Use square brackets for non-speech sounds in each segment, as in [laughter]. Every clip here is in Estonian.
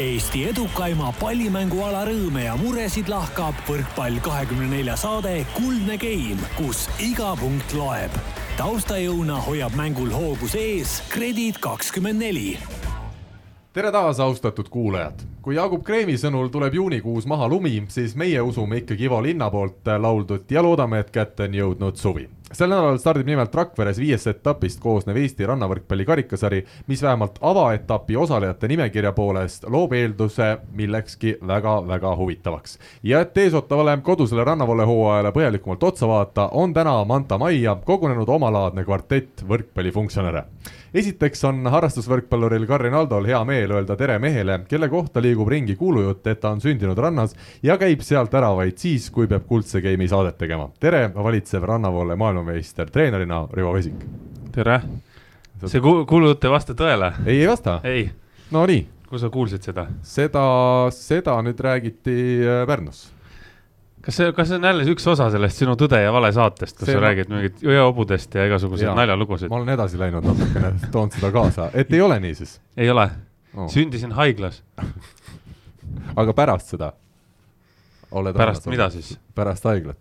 Eesti edukaima pallimänguala rõõme ja muresid lahkab võrkpall kahekümne nelja saade Kuldne Game, kus iga punkt loeb. taustajõuna hoiab mängul hoogus ees Kredit kakskümmend neli tere taas, austatud kuulajad! kui Jaagup Kreemi sõnul tuleb juunikuus maha lumi, siis meie usume ikkagi Ivo Linna poolt lauldut ja loodame, et kätte on jõudnud suvi sel nädalal stardib nimelt Rakveres viiest etapist koosnev Eesti rannavõrkpalli karikasari, mis vähemalt avaetapi osalejate nimekirja poolest loob eelduse millekski väga-väga huvitavaks. ja et eesootavale kodusele rannavalehooajale põhjalikumalt otsa vaadata, on täna Manta Majja kogunenud omalaadne kvartett võrkpallifunktsionäre esiteks on harrastusvõrkpalluril Karin Aldol hea meel öelda tere mehele, kelle kohta liigub ringi kuulujutt, et ta on sündinud rannas ja käib sealt ära vaid siis, kui peab Kuldse Game'i saadet tegema. tere, valitsev rannavoole maailmameister treenerina Rivo Vesik. tere. see ku-, kuulujutt ei vasta tõele? ei, ei vasta? ei. Nonii. kus sa kuulsid seda? seda, seda nüüd räägiti äh, Pärnus kas see, kas see on jälle üks osa sellest sinu Tõde ja vale saatest, kus see sa ma... räägid mingit jõeobudest ja igasuguseid ja, naljalugusid? ma olen edasi läinud natukene, toonud seda kaasa, et ei ole nii siis? ei ole oh., sündisin haiglas [laughs] aga pärast seda? pärast mida siis? pärast haiglat.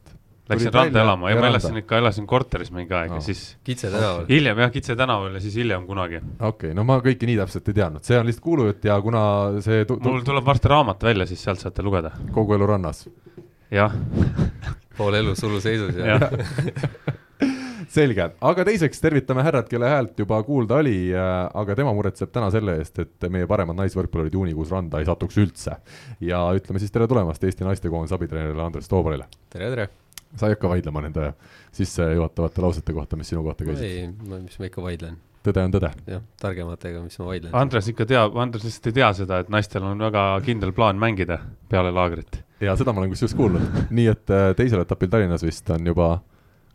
Läksin randa elama ja ma elasin ikka, elasin korteris mingi aeg no. ja siis. Kitse tänaval. hiljem jah, Kitse tänaval ja siis hiljem kunagi. okei okay,, no ma kõike nii täpselt ei teadnud, see on lihtsalt kuulujutt ja kuna see. mul tuleb varsti raamat välja, siis sealt saate lugeda. kogu elu rannas jah [laughs] pool elu suluseisus ja, ja. [laughs] selge, aga teiseks tervitame härrat, kelle häält juba kuulda oli, aga tema muretseb täna selle eest, et meie paremad naisvõrkpallurid juunikuus randa ei satuks üldse. ja ütleme siis tere tulemast Eesti naistekoondise abitreenerile Andres Toobalile. tere, tere! sa ei hakka vaidlema nende sissejuhatavate lausete kohta, mis sinu kohta käisid? ei, mis ma ikka vaidlen tõde on tõde. jah, targematega, mis ma vaidlen. Andres ikka teab, Andres lihtsalt ei tea seda, et naistel on väga kindel plaan mängida peale laagrit. Ja seda ma olen kusjuures kuulnud, nii et äh, teisel etapil Tallinnas vist on juba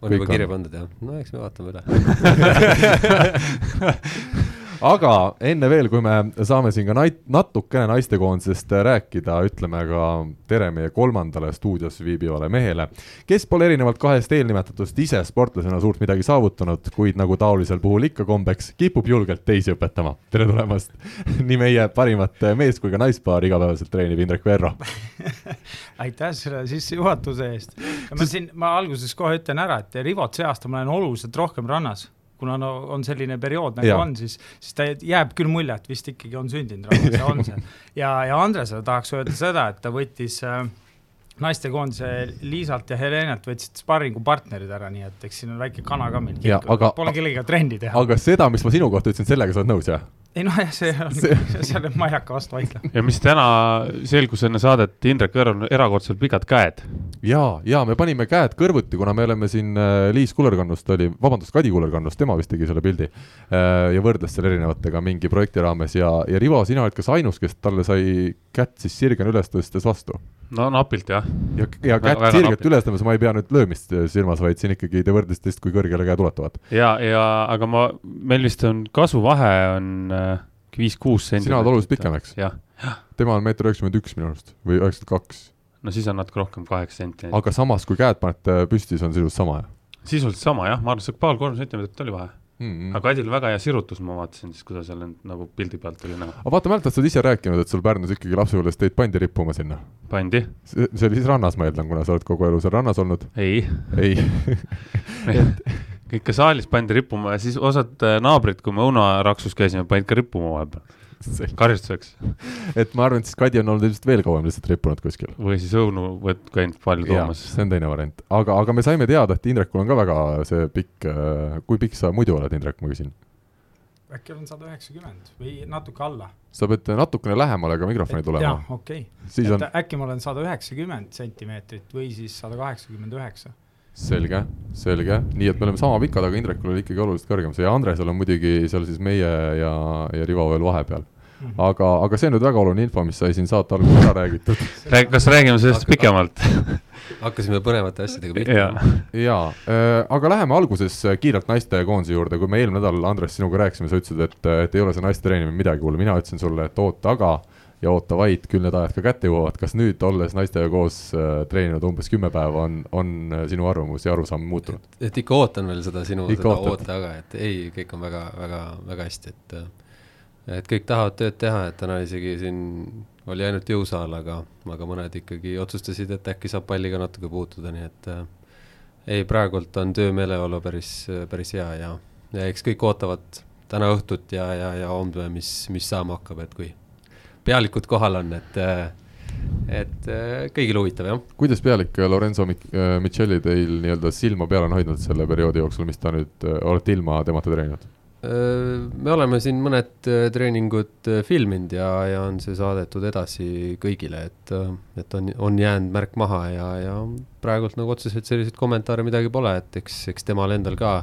on juba kirja pandud jah, no eks me vaatame üle [laughs] [laughs] aga enne veel, kui me saame siin ka nait-, natukene naistekoondisest rääkida, ütleme ka tere meie kolmandale stuudios viibivale mehele, kes pole erinevalt kahest eelnimetatust ise sportlasena suurt midagi saavutanud, kuid nagu taolisel puhul ikka kombeks, kipub julgelt teisi õpetama. tere tulemast [laughs] nii meie parimat mees kui ka naispaari igapäevaselt treenib Indrek Verro [laughs] aitäh selle sissejuhatuse eest. ma siin, ma alguses kohe ütlen ära, et Rivot see aasta ma olen oluliselt rohkem rannas kuna no on selline periood nagu ja. on, siis, siis ta jääb küll mulje, et vist ikkagi on sündinud rahvas ja on see. [laughs] ja, ja Andresele tahaks öelda seda, et ta võttis äh, naistekoondise Liisalt ja Helenalt võtsid sparringupartnerid ära, nii et eks siin on väike kana ka meil pole kellegagi trenni teha. aga seda, mis ma sinu kohta ütlesin, sellega sa oled nõus, jah? ei noh, jah, see on see..., seal ma ei hakka vastu vaidlema. ja mis täna selgus enne saadet, Indrek Õõr on erakordselt pikad käed. ja, ja me panime käed kõrvuti, kuna me oleme siin äh, Liis Kullerkannust oli, vabandust, Kadi Kullerkannust, tema vist tegi selle pildi äh, ja võrdles selle erinevatega mingi projekti raames ja, ja Rivo, sina oled kas ainus, kes talle sai kätt siis sirgena üles tõstes vastu? No napilt jah. ja, ja kätt sirgelt üles tõmbas, ma ei pea nüüd löömist silmas, vaid siin ikkagi te võrdlesite vist, kui kõrgele käed ulatuvad. ja, ja aga ma, meil vist on kasvuvahe on äh, viis-kuus senti. sina oled oluliselt pikem, eks? tema on meeter üheksakümmend üks minu arust või üheksakümmend kaks. no siis on natuke rohkem, kaheksa senti. aga samas, kui käed panete püsti, see on sisuliselt sama, jah? sisuliselt sama jah, ma arvan, see paar-kolm sentimeetrit oli vahe mm. -hmm. aga Kadil väga hea sirutus, ma vaatasin siis, kui ta seal nagu pildi pealt oli näha. aga vaata, mäletad, sa oled ise rääkinud, et sul Pärnus ikkagi lapsepõlves teid pandi rippuma sinna? pandi. see oli siis rannas, ma eeldan, kuna sa oled kogu elu seal rannas olnud? ei. ei [laughs] et ikka saalis pandi rippuma ja siis osad äh, naabrid, kui me õunaraksus käisime, panid ka rippuma vahepeal karistuseks. et ma arvan, et siis Kadi on olnud ilmselt veel kauem lihtsalt rippunud kuskil. või siis õunu võt-, käinud palju toomas. see on teine variant, aga, aga me saime teada, et Indrekul on ka väga see pikk, äh, kui pikk sa muidu oled, Indrek, ma küsin? äkki olen sada üheksakümmend või natuke alla. sa pead natukene lähemale ka mikrofoni tulema. jah, okei okay.. et on... äkki ma olen sada üheksakümmend sentimeetrit või siis sada kaheksakümmend üheksa selge, selge, nii et me oleme sama pikad, aga Indrekul oli ikkagi oluliselt kõrgem, see Andresel on muidugi seal siis meie ja, ja Rivo veel vahepeal mm. -hmm. aga, aga see on nüüd väga oluline info, mis sai siin saate alguses ära räägitud [laughs] Rääg,. kas räägime sellest pikemalt [laughs] hakkasime põnevate asjadega pihta. jaa äh,, aga läheme alguses kiirelt naistekoondise juurde, kui me eelmine nädal, Andres, sinuga rääkisime, sa ütlesid, et, et ei ole see naiste treenimine midagi, kuule, mina ütlesin sulle, et oota, aga ja oota vaid, küll need ajad ka kätte jõuavad, kas nüüd, olles naistega koos äh, treeninud umbes kümme päeva, on, on äh, sinu arvamus ja arusaam muutunud? et ikka ootan veel seda sinu seda oota, aga et ei, kõik on väga, väga, väga hästi, et äh, et kõik tahavad tööd teha, et täna isegi siin oli ainult jõusaal, aga, aga mõned ikkagi otsustasid, et äkki saab palliga natuke puutuda, nii et äh, ei, praegult on töömeeleolu päris, päris hea ja, ja eks kõik ootavad täna õhtut ja, ja, ja homme, mis, mis saama hakkab, et kui pealikud kohal on, et et kõigil huvitav, jah. kuidas pealik Lorenzo Michelli teil nii-öelda silma peal on hoidnud selle perioodi jooksul, mis ta nüüd, olete ilma temata treeninud? me oleme siin mõned treeningud filminud ja, ja on see saadetud edasi kõigile, et, et on, on jäänud märk maha ja, ja praegult nagu otseselt selliseid kommentaare midagi pole, et eks, eks temal endal ka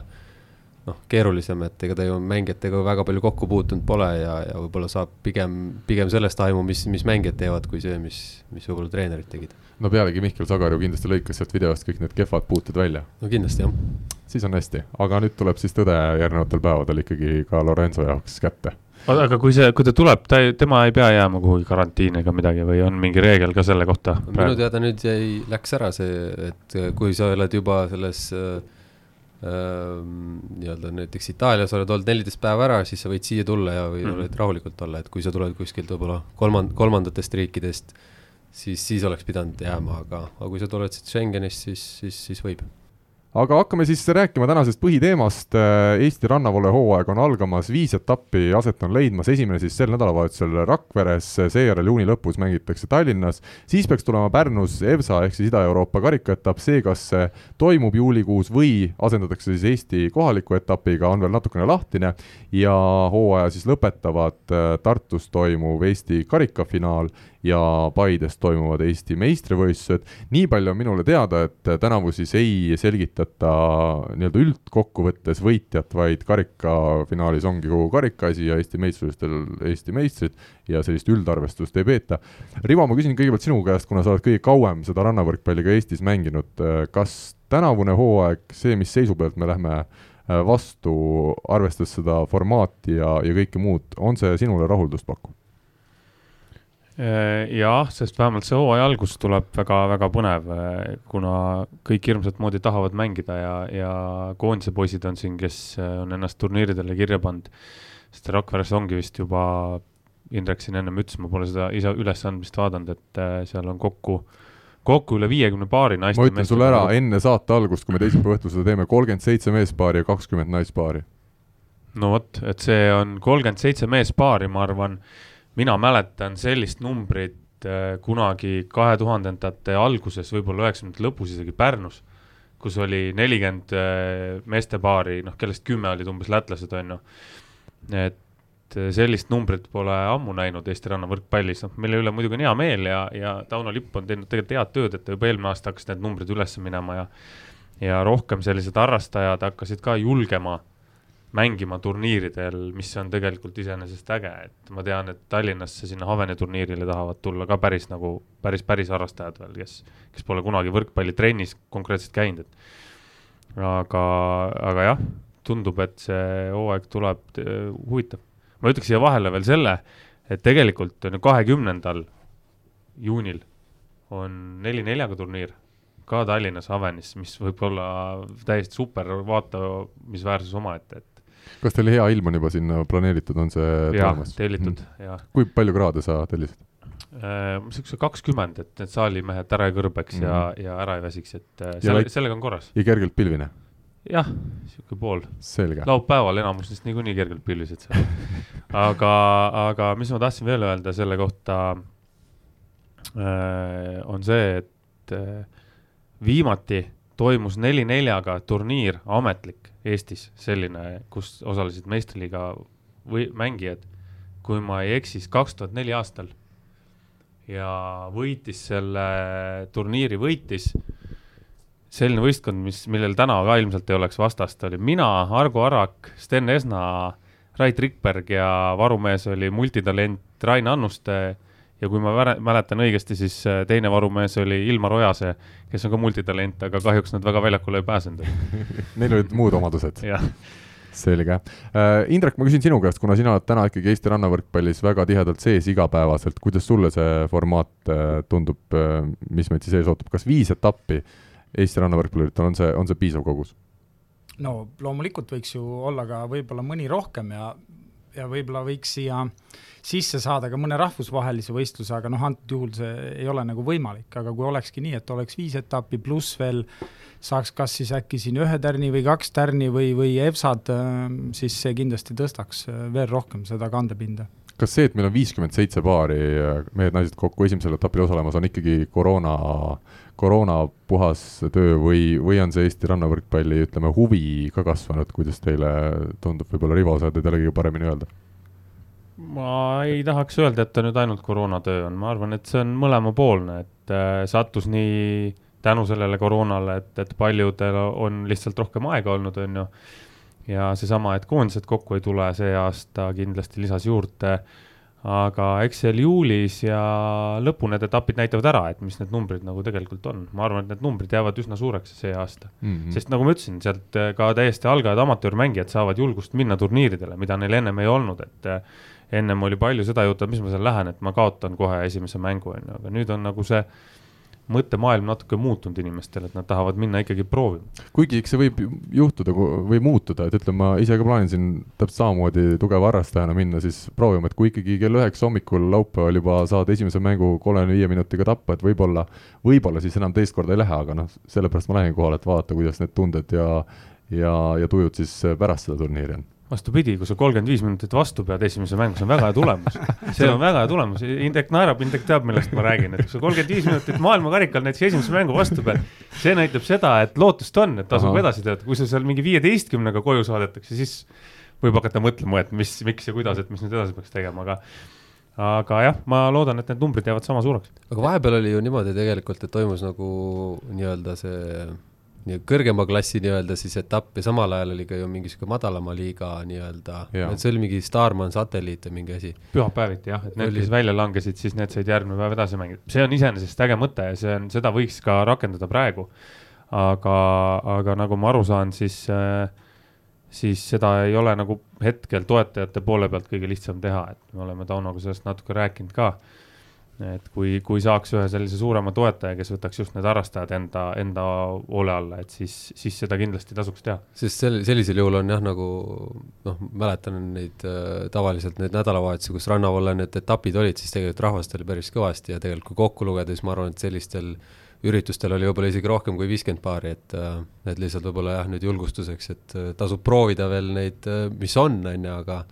noh, keerulisem, et ega ta ju mängijatega väga palju kokku puutunud pole ja, ja võib-olla saab pigem, pigem sellest aimu, mis, mis mängijad teevad, kui see, mis, mis võib-olla treenerid tegid. no pealegi Mihkel Sagar ju kindlasti lõikas sealt videost kõik need kehvad puuted välja. no kindlasti, jah. siis on hästi, aga nüüd tuleb siis tõde järgnevatel päevadel ikkagi ka Lorenzo jaoks kätte aga kui see, kui ta tuleb, ta, tema ei pea jääma kuhugi karantiini ega midagi või on mingi reegel ka selle kohta? minu teada nüüd jäi, läks ära see, et kui sa oled juba selles äh, nii-öelda näiteks Itaalias oled olnud neliteist päeva ära, siis sa võid siia tulla ja võid mm -hmm. rahulikult olla, et kui sa tuled kuskilt võib-olla kolmand-, kolmandatest riikidest, siis, siis oleks pidanud jääma, aga, aga kui sa tuled siit Schengenist, siis, siis, siis võib aga hakkame siis rääkima tänasest põhiteemast. Eesti rannavoole hooaeg on algamas, viis etappi aset on leidmas, esimene siis sel nädalavahetusel Rakveres, seejärel juuni lõpus mängitakse Tallinnas, siis peaks tulema Pärnus EVSA ehk siis Ida-Euroopa karikaetapp, see, kas see toimub juulikuus või asendatakse siis Eesti kohaliku etapiga, on veel natukene lahtine. Ja hooaja siis lõpetavad Tartus toimuv Eesti karikafinaal ja Paides toimuvad Eesti meistrivõistlused. nii palju on minule teada, et tänavu siis ei selgitata nii-öelda üldkokkuvõttes võitjat, vaid karikafinaalis ongi kogu karikaasi ja Eesti meistrivõistlustel Eesti meistrid ja sellist üldarvestust ei peeta. Rivo, ma küsin kõigepealt sinu käest, kuna sa oled kõige kauem seda rannavõrkpalli ka Eestis mänginud, kas tänavune hooaeg, see, mis seisu pealt me lähme vastu, arvestades seda formaati ja, ja kõike muud, on see sinule rahuldust pakkuv? Äh, jah, sest vähemalt see hooaja algus tuleb väga-väga põnev, äh, kuna kõik hirmsat moodi tahavad mängida ja, ja koondise poisid on siin, kes äh, on ennast turniiridele kirja pannud. sest Rakveres ongi vist juba, Indrek siin ennem ütles, ma pole seda ise ülesandmist vaadanud, et seal on kokku, kokku üle viiekümne paari naiste. ma ütlen sulle ära enne saate algust, kui me teisipäeva õhtul seda teeme, kolmkümmend seitse meespaari ja kakskümmend naispaari. no vot, et see on kolmkümmend seitse meespaari, ma arvan mina mäletan sellist numbrit äh, kunagi kahe tuhandendate alguses, võib-olla üheksakümnendate lõpus isegi Pärnus, kus oli nelikümmend äh, meestepaari, noh, kellest kümme olid umbes lätlased, on ju. et äh, sellist numbrit pole ammu näinud Eesti rannavõrkpallis, noh, mille üle muidugi on hea meel ja, ja Tauno Lipp on teinud tegelikult head tööd, et juba eelmine aasta hakkasid need numbrid üles minema ja ja rohkem sellised harrastajad hakkasid ka julgema mängima turniiridel, mis on tegelikult iseenesest äge, et ma tean, et Tallinnasse sinna Haveni turniirile tahavad tulla ka päris nagu, päris, päris harrastajad veel, kes, kes pole kunagi võrkpallitrennis konkreetselt käinud, et aga, aga jah, tundub, et see hooaeg tuleb huvitav. ma ütleks siia vahele veel selle, et tegelikult kahekümnendal juunil on neli neljaga turniir ka Tallinnas Avenis, mis võib olla täiesti super vaatamisväärsus omaette, et kas teil hea ilm on juba sinna planeeritud, on see jah, tellitud mm., jah. kui palju kraade sa tellisid? niisuguse äh, kakskümmend, et need saalimehed ära ei kõrbeks mm ja, ja ära ei väsiks, et äh, selle, sellega on korras. ja kergelt pilvine? jah, niisugune pool. laupäeval enamus neist niikuinii kergelt pilvisid seal [laughs] aga, aga mis ma tahtsin veel öelda selle kohta äh,, on see, et äh, viimati toimus neli neljaga turniir, ametlik Eestis, selline, kus osalesid meistriliiga või mängijad, kui ma ei eksi, siis kaks tuhat neli aastal. ja võitis selle turniiri, võitis selline võistkond, mis, millel täna ka ilmselt ei oleks vastast, oli mina, Argo Arak, Sten Esna, Rait Rikberg ja varumees oli multitalent Rain Annuste ja kui ma mäletan õigesti, siis äh, teine varumees oli Ilmar Ojase, kes on ka multitalent, aga kahjuks nad väga väljakule ei pääsenud [laughs] Neil olid muud omadused selge. Äh, Indrek, ma küsin sinu käest, kuna sina oled täna ikkagi Eesti rannavõrkpallis väga tihedalt sees igapäevaselt, kuidas sulle see formaat äh, tundub, mis meid siis ees ootab, kas viis etappi Eesti rannavõrkpalluritel on see, on see piisav kogus? no loomulikult võiks ju olla ka võib-olla mõni rohkem ja ja võib-olla võiks siia sisse saada ka mõne rahvusvahelise võistluse, aga noh, antud juhul see ei ole nagu võimalik, aga kui olekski nii, et oleks viis etappi pluss veel saaks kas siis äkki siin ühe tärni või kaks tärni või, või EFSA-d, siis see kindlasti tõstaks veel rohkem seda kandepinda kas see, et meil on viiskümmend seitse paari mehed-naised kokku esimesel etapil osalemas, on ikkagi koroona, koroona puhas töö või, või on see Eesti rannavõrkpalli, ütleme, huvi ka kasvanud, kuidas teile tundub, võib-olla Rivo, sa tead jällegi paremini öelda ma ei tahaks öelda, et ta nüüd ainult koroonatöö on, ma arvan, et see on mõlemapoolne, et äh, sattus nii tänu sellele koroonale, et, et paljudel on lihtsalt rohkem aega olnud, on ju. Ja seesama, et koondised kokku ei tule, see aasta kindlasti lisas juurde. aga eks seal juulis ja lõpu need etapid näitavad ära, et mis need numbrid nagu tegelikult on. ma arvan, et need numbrid jäävad üsna suureks see aasta mm. -hmm. sest nagu ma ütlesin, sealt ka täiesti algajad amatöörmängijad saavad julgust minna turniiridele, mida neil ennem ei olnud, et ennem oli palju seda juttu, et mis ma seal lähen, et ma kaotan kohe esimese mängu, on ju, aga nüüd on nagu see mõttemaailm natuke muutunud inimestel, et nad tahavad minna ikkagi proovima. kuigi eks see võib juhtuda või muutuda, et ütleme, ma ise ka plaanin siin täpselt samamoodi tugeva harrastajana minna siis proovima, et kui ikkagi kell üheksa hommikul laupäeval juba saad esimese mängu kolmekümne viie minutiga tappa, et võib-olla, võib-olla siis enam teist korda ei lähe, aga noh, sellepärast ma lähen kohale, et vaadata, kuidas need tunded ja ja, ja tujud siis pärast seda turniiri on vastupidi, kui sa kolmkümmend viis minutit vastu pead esimese mängu, see on väga hea tulemus. see on väga hea tulemus, Indrek naerab, Indrek teab, millest ma räägin, et kui sa kolmkümmend viis minutit maailmakarikal näiteks esimese mängu vastu pead, see näitab seda, et lootust on, et tasub edasi töötada, kui sa seal mingi viieteistkümnega koju saadetakse, siis võib hakata mõtlema, et mis, miks ja kuidas, et mis nüüd edasi peaks tegema, aga aga jah, ma loodan, et need numbrid jäävad sama suureks. aga vahepeal oli ju niimoodi tegelikult, et toimus nagu nii-öelda see kõrgema klassi nii-öelda siis etapp ja samal ajal oli ka ju mingi sihuke madalama liiga nii-öelda, see oli mingi Starman satelliit või mingi asi. pühapäeviti jah, et need, kes välja langesid, siis need said järgmine päev edasi mängida, see on iseenesest äge mõte ja see on, seda võiks ka rakendada praegu. aga, aga nagu ma aru saan, siis äh, siis seda ei ole nagu hetkel toetajate poole pealt kõige lihtsam teha, et me oleme Taunoga sellest natuke rääkinud ka et kui, kui saaks ühe sellise suurema toetaja, kes võtaks just need harrastajad enda, enda hoole alla, et siis, siis seda kindlasti tasuks teha. sest sel-, sellisel juhul on jah, nagu noh, mäletan neid äh, tavaliselt neid nädalavahetusi, kus rannavalla need etapid olid, siis tegelikult rahvast oli päris kõvasti ja tegelikult kui kokku lugeda, siis ma arvan, et sellistel üritustel oli võib-olla isegi rohkem kui viiskümmend paari, et, äh, et lihtsalt võib-olla jah, nüüd julgustuseks, et äh, tasub proovida veel neid, äh, mis on, on ju, aga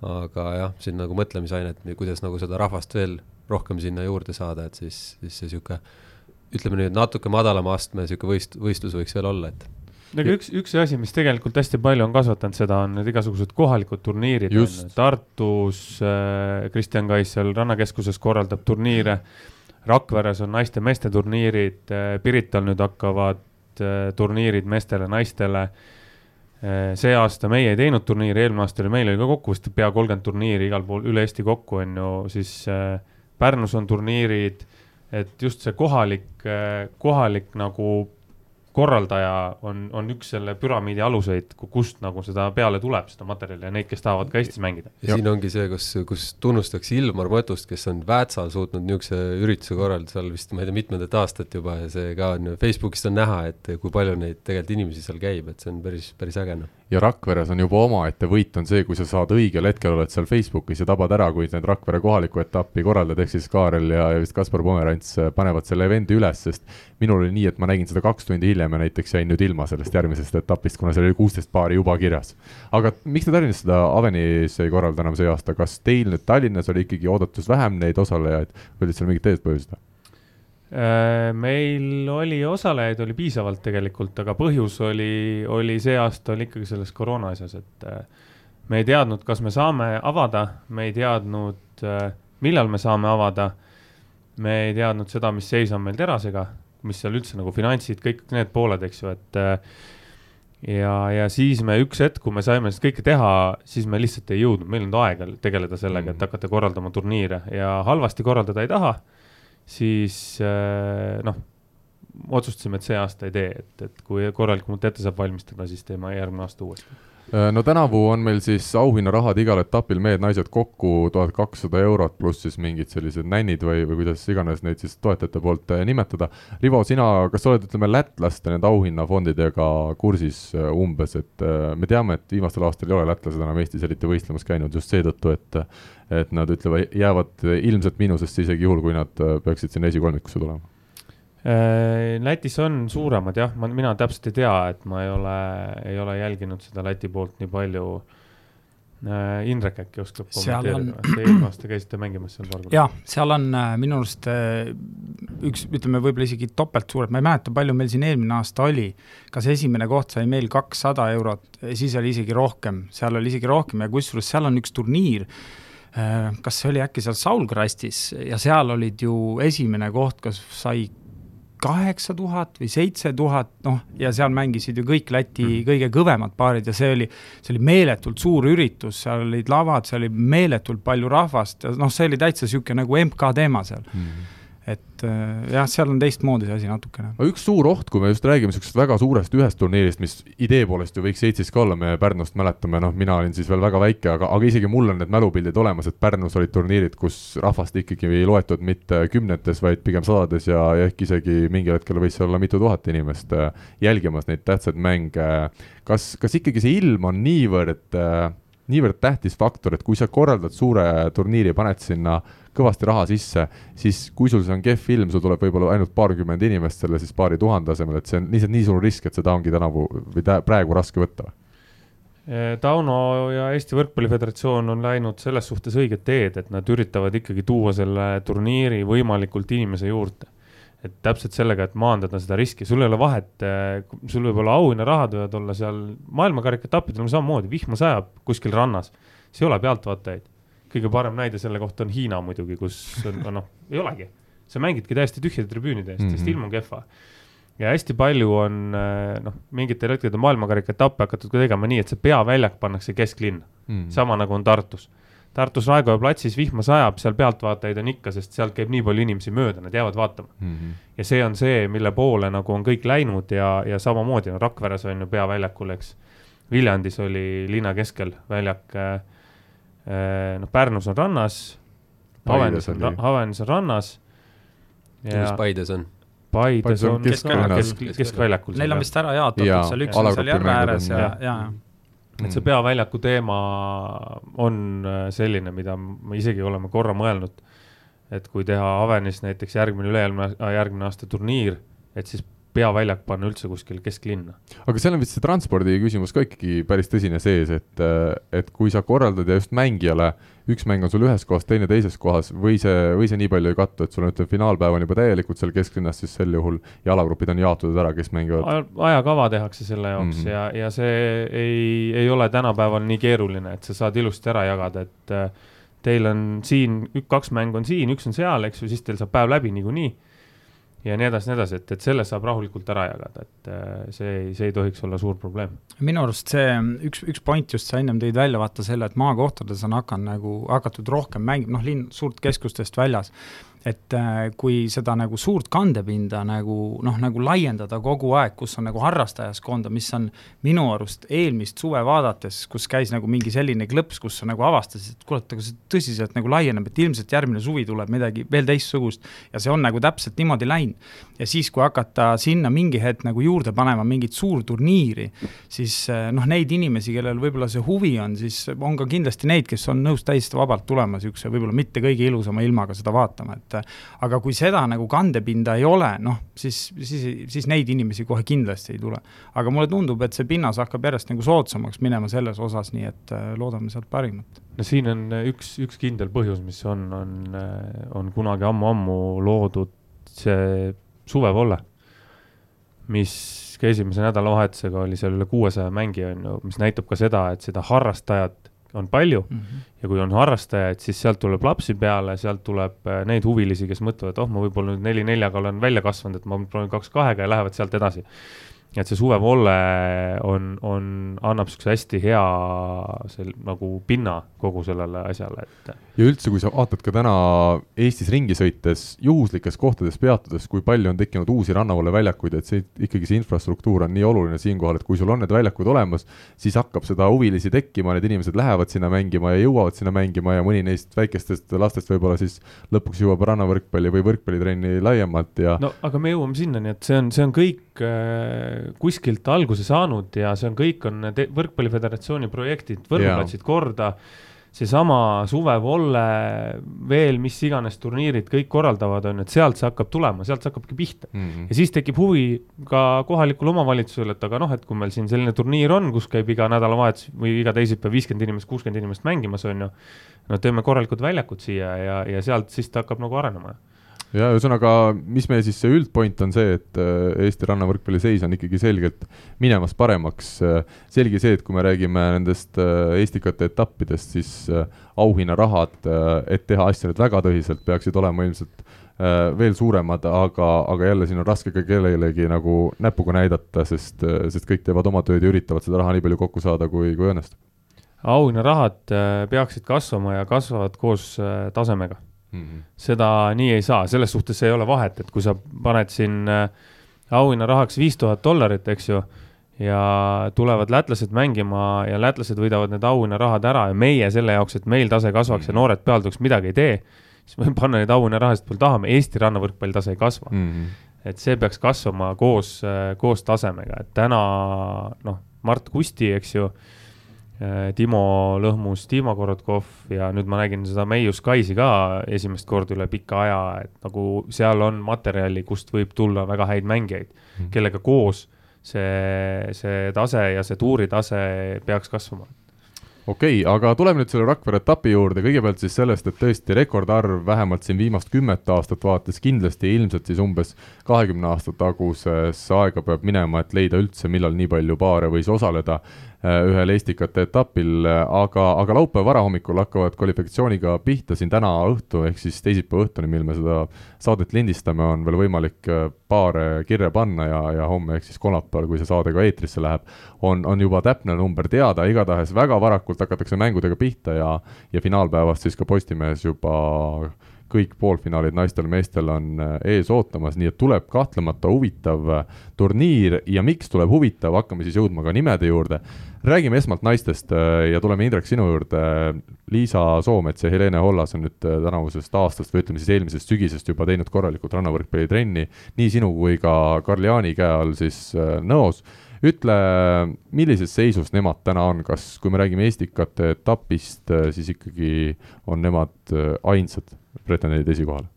aga jah, siin nagu mõtlemisainet, kuidas nagu seda rahvast veel rohkem sinna juurde saada, et siis, siis see niisugune ütleme nüüd natuke madalama astme niisugune võist-, võistlus võiks veel olla, et no aga üks, üks asi, mis tegelikult hästi palju on kasvatanud seda, on need igasugused kohalikud turniirid. Tartus äh, Kristjan Kais seal rannakeskuses korraldab turniire. Rakveres on naiste-meeste turniirid äh,, Pirital nüüd hakkavad äh, turniirid meestele-naistele äh,. see aasta meie ei teinud turniiri, eelmine aasta oli, meil oli ka kokku vist pea kolmkümmend turniiri igal pool üle Eesti kokku on ju, siis äh, Pärnus on turniirid, et just see kohalik, kohalik nagu korraldaja on, on üks selle püramiidi aluseid, kust nagu seda peale tuleb, seda materjali ja neid, kes tahavad ka Eestis mängida. ja siin ongi see, kus, kus tunnustatakse Ilmar Mõtust, kes on Väätsal suutnud niisuguse ürituse korraldada seal vist, ma ei tea, mitmendat aastat juba ja see ka on Facebookist on näha, et kui palju neid tegelikult inimesi seal käib, et see on päris, päris äge noh ja Rakveres on juba omaette võit on see, kui sa saad õigel hetkel, oled seal Facebookis ja tabad ära, kui need Rakvere kohalikku etappi korraldad, ehk siis Kaarel ja, ja vist Kaspar Pomerants äh, panevad selle event'i üles, sest minul oli nii, et ma nägin seda kaks tundi hiljem ja näiteks jäin nüüd ilma sellest järgmisest etapist, kuna seal oli kuusteist paari juba kirjas. aga miks te Tallinnas seda Avenis ei korralda enam see aasta, kas teil nüüd Tallinnas oli ikkagi oodatus vähem neid osalejaid või olid seal mingid teised põhjused? Äh, meil oli osalejaid oli piisavalt tegelikult, aga põhjus oli, oli see aasta oli ikkagi selles koroona asjas, et äh, me ei teadnud, kas me saame avada, me ei teadnud, äh, millal me saame avada. me ei teadnud seda, mis seis on meil terasega, mis seal üldse nagu finantsid, kõik need pooled, eks ju, et ja, ja siis me üks hetk, kui me saime seda kõike teha, siis me lihtsalt ei jõudnud, meil ei olnud aega tegeleda sellega, et mm. hakata korraldama turniire ja halvasti korraldada ei taha siis äh, noh, otsustasime, et see aasta ei tee, et, et kui korralikumalt ette saab valmistada, siis teeme järgmine aasta uuesti Äh, no tänavu on meil siis auhinnarahad igal etapil mehed-naised kokku tuhat kakssada eurot, pluss siis mingid sellised nännid või, või kuidas iganes neid siis toetajate poolt äh, nimetada. Rivo, sina, kas sa oled, ütleme, lätlaste nende auhinnafondidega kursis äh, umbes, et me teame, et viimastel aastatel ei ole lätlased enam Eestis eriti võistlemas käinud just seetõttu, et et nad ütlevad, jäävad ilmselt miinusesse isegi juhul, kui nad peaksid sinna esikolmikusse tulema Lätis on suuremad jah, ma, mina täpselt ei tea, et ma ei ole, ei ole jälginud seda Läti poolt nii palju. Äh, Indrek äkki oskab kommenteerida, te eelmine aasta käisite mängimas seal korda? jah, seal on äh, minu arust üks, ütleme võib-olla isegi topelt suured, ma ei mäleta, palju meil siin eelmine aasta oli. kas esimene koht sai meil kakssada eurot, siis oli isegi rohkem, seal oli isegi rohkem ja kusjuures seal on üks turniir kas see oli äkki seal Saulgrastis ja seal olid ju esimene koht, kas sai kaheksa tuhat või seitse tuhat, noh, ja seal mängisid ju kõik Läti mm. kõige kõvemad paarid ja see oli, see oli meeletult suur üritus, seal olid lavad, seal oli meeletult palju rahvast ja noh, see oli täitsa niisugune nagu MK teema seal mm et äh, jah, seal on teistmoodi see asi natukene. aga üks suur oht, kui me just räägime niisugusest väga suurest ühest turniirist, mis idee poolest ju võiks Eestis ka olla, me Pärnust mäletame, noh, mina olin siis veel väga väike, aga, aga isegi mul on need mälupildid olemas, et Pärnus olid turniirid, kus rahvast ikkagi ei loetud mitte kümnetes, vaid pigem sadades ja, ja ehk isegi mingil hetkel võis seal olla mitu tuhat inimest äh, jälgimas neid tähtsaid mänge. kas, kas ikkagi see ilm on niivõrd äh, niivõrd tähtis faktor, et kui sa korraldad suure turniiri, paned sinna kõvasti raha sisse, siis kui sul see on kehv film, sul tuleb võib-olla ainult paarkümmend inimest selle siis paari tuhande asemel, et see on lihtsalt nii suur risk, et seda ongi tänavu või praegu raske võtta? Tauno ja Eesti Võrkpalli Föderatsioon on läinud selles suhtes õiget teed, et nad üritavad ikkagi tuua selle turniiri võimalikult inimese juurde. et täpselt sellega, et maandada seda riski, sul ei ole vahet, sul võib olla auhinnarahad võivad olla seal maailmakarika etappidel samamoodi, vihma sajab kuskil rannas, siis ei ole pealtvaatajaid kõige parem näide selle kohta on Hiina muidugi, kus on, noh, ei olegi. sa mängidki täiesti tühjade tribüünide eest mm, -hmm. sest ilm on kehva. ja hästi palju on äh, noh, mingitel hetkedel maailmakarika etappe hakatud ka tegema nii, et see peaväljak pannakse kesklinna mm, -hmm. sama nagu on Tartus. Tartus Raekoja platsis vihma sajab, seal pealtvaatajaid on ikka, sest sealt käib nii palju inimesi mööda, nad jäävad vaatama mm. -hmm. ja see on see, mille poole nagu on kõik läinud ja, ja samamoodi no Rakveres on ju peaväljakul, eks. Viljandis oli linna keskel väljak Äh, noh, Pärnus on rannas, Havenis on, Havenis on rannas. kus Paides on? Paides on keskväljakul kesk, keskväljakul. Neil on vist ära jaotatud ja, seal, üks on seal järve ääres ja, ja, ja et see peaväljaku teema on äh, selline, mida me isegi oleme korra mõelnud, et kui teha Avenis näiteks järgmine, üle-eelmine, järgmine aasta turniir, et siis peaväljak panna üldse kuskil kesklinna. aga seal on vist see transpordi küsimus ka ikkagi päris tõsine sees, et, et kui sa korraldad ja just mängijale, üks mäng on sul ühes kohas, teine teises kohas, või see, või see nii palju ei kattu, et sul on, ütleme, finaalpäev on juba täielikult seal kesklinnas, siis sel juhul jalagrupid on jaotatud ära, kes mängivad. ajakava tehakse selle jaoks mm -hmm. ja, ja see ei, ei ole tänapäeval nii keeruline, et sa saad ilusti ära jagada, et teil on siin, kaks mängu on siin, üks on seal, eks ju, siis teil saab päev läbi niikuinii ja nii edasi, nii edasi, et, et selle saab rahulikult ära jagada, et äh, see ei, see ei tohiks olla suur probleem. minu arust see üks, üks point just, sa ennem tõid välja vaata selle, et maakohtades on hakanud nagu, hakatud rohkem mängima, noh, linn suurt keskustest väljas et äh, kui seda nagu suurt kandepinda nagu noh, nagu laiendada kogu aeg, kus on nagu harrastajaskonda, mis on minu arust eelmist suve vaadates, kus käis nagu mingi selline klõps, kus sa nagu avastasid, et et aga see tõsiselt nagu laieneb, et ilmselt järgmine suvi tuleb midagi veel teistsugust ja see on nagu täpselt niimoodi läinud. ja siis, kui hakata sinna mingi hetk nagu juurde panema mingit suurturniiri, siis äh, noh, neid inimesi, kellel võib-olla see huvi on, siis on ka kindlasti neid, kes on nõus täiesti vabalt tulema niisuguse võib-olla mitte kõige ilusama ilmaga seda vaatama, et et aga kui seda nagu kandepinda ei ole, noh, siis, siis, siis neid inimesi kohe kindlasti ei tule. aga mulle tundub, et see pinnas hakkab järjest nagu soodsamaks minema selles osas, nii et äh, loodame sealt parimat. no siin on äh, üks, üks kindel põhjus, mis on, on, äh, on kunagi ammu-ammu loodud see suvevolle, mis ka esimese nädalavahetusega oli seal üle kuuesaja mängija, on ju, mis näitab ka seda, et seda harrastajat on palju mm -hmm. ja kui on harrastajaid, siis sealt tuleb lapsi peale, sealt tuleb äh, neid huvilisi, kes mõtlevad, oh, ma võib-olla nüüd neli neljaga olen välja kasvanud, et ma proovin kaks kahega ja lähevad sealt edasi. Et see suvevolle on, on, annab niisuguse hästi hea sel, nagu pinna kogu sellele asjale, et. ja üldse, kui sa vaatad ka täna Eestis ringi sõites, juhuslikes kohtades peatudes, kui palju on tekkinud uusi rannavalveväljakuid, et see ikkagi see infrastruktuur on nii oluline siinkohal, et kui sul on need väljakud olemas, siis hakkab seda huvilisi tekkima, need inimesed lähevad sinna mängima ja jõuavad sinna mängima ja mõni neist väikestest lastest võib-olla siis lõpuks jõuab rannavõrkpalli või võrkpallitrenni laiemalt ja. no aga me jõuame sinnani, et see on, see on kõik äh, kuskilt alguse saanud ja see on, kõik on võrkpalliföderatsiooni projektid, võrguplatsid korda seesama suvevolle, veel mis iganes turniirid kõik korraldavad, on et sealt see hakkab tulema, sealt see hakkabki pihta mm. -hmm. ja siis tekib huvi ka kohalikul omavalitsusel, et aga noh, et kui meil siin selline turniir on, kus käib iga nädalavahetus või iga teisipäev viiskümmend inimest, kuuskümmend inimest mängimas, on ju. no teeme korralikud väljakud siia ja, ja sealt siis ta hakkab nagu arenema ja ühesõnaga, mis meie siis see üldpoint on see, et äh, Eesti rannavõrkpalli seis on ikkagi selgelt minemas paremaks. Äh, selge see, et kui me räägime nendest äh, Estikate etappidest, siis auhinnarahad, et teha asja nüüd väga tõsiselt, peaksid olema ilmselt veel suuremad, aga, aga jälle siin on raske ka kellelegi nagu näpuga näidata, sest, sest kõik teevad oma tööd ja üritavad seda raha nii palju kokku saada, kui, kui õnnestub. auhinnarahad peaksid kasvama ja kasvavad koos tasemega mm. -hmm. seda nii ei saa, selles suhtes ei ole vahet, et kui sa paned siin äh, auhinnarahaks viis tuhat dollarit, eks ju, ja tulevad lätlased mängima ja lätlased võidavad need auhinnarahad ära ja meie selle jaoks, et meil tase kasvaks mm -hmm. ja mhm. noored pealduks midagi ei tee, siis võime [laughs] panna neid auhinnarahasid palju tahame, Eesti rannavõrkpalli tase ei kasva mm. -hmm. et see peaks kasvama koos, äh, koos tasemega, et täna noh, Mart Kusti, eks ju Timo Lõhmus, Timo Korotkov ja nüüd ma nägin seda Meiu Skaisi ka esimest korda üle pika aja, et nagu seal on materjali, kust võib tulla väga häid mängijaid -hmm. kellega koos see, see tase ja see tuuritase peaks kasvama okei okay,, aga tuleme nüüd selle Rakvere etapi juurde, kõigepealt siis sellest, et tõesti rekordarv vähemalt siin viimast kümmet aastat vaates kindlasti ilmselt siis umbes kahekümne aasta tagusesse aega peab minema, et leida üldse, millal nii palju paare võis osaleda. Äh, ühel Estikate etapil, aga, aga laupäeva varahommikul hakkavad kvalifikatsiooniga pihta siin täna õhtu, ehk siis teisipäeva õhtuni, mil me seda saadet lindistame, on veel võimalik äh, paare kirja panna ja, ja homme ehk siis kolmapäeval, kui see saade ka eetrisse läheb, on, on juba täpne number teada, igatahes väga varakult hakatakse mängudega pihta ja, ja finaalpäevast siis ka Postimehes juba kõik poolfinaalid naistel-meestel on äh, ees ootamas, nii et tuleb kahtlemata huvitav äh, turniir. Ja miks tuleb huvitav, hakkame siis jõudma ka nimede juurde. räägime esmalt naistest äh, ja tuleme, Indrek, sinu juurde. Liisa Soomets ja Helene Hollas on nüüd tänavusest aastast või ütleme siis eelmisest sügisest juba teinud korralikult rannavõrkpallitrenni nii sinu kui ka Karl-Jaani käe all siis Nõos. Ütle, millises seisus nemad täna on, kas, kui me räägime Estikate etapist, siis ikkagi on nemad ainsad pretendendid esikohale?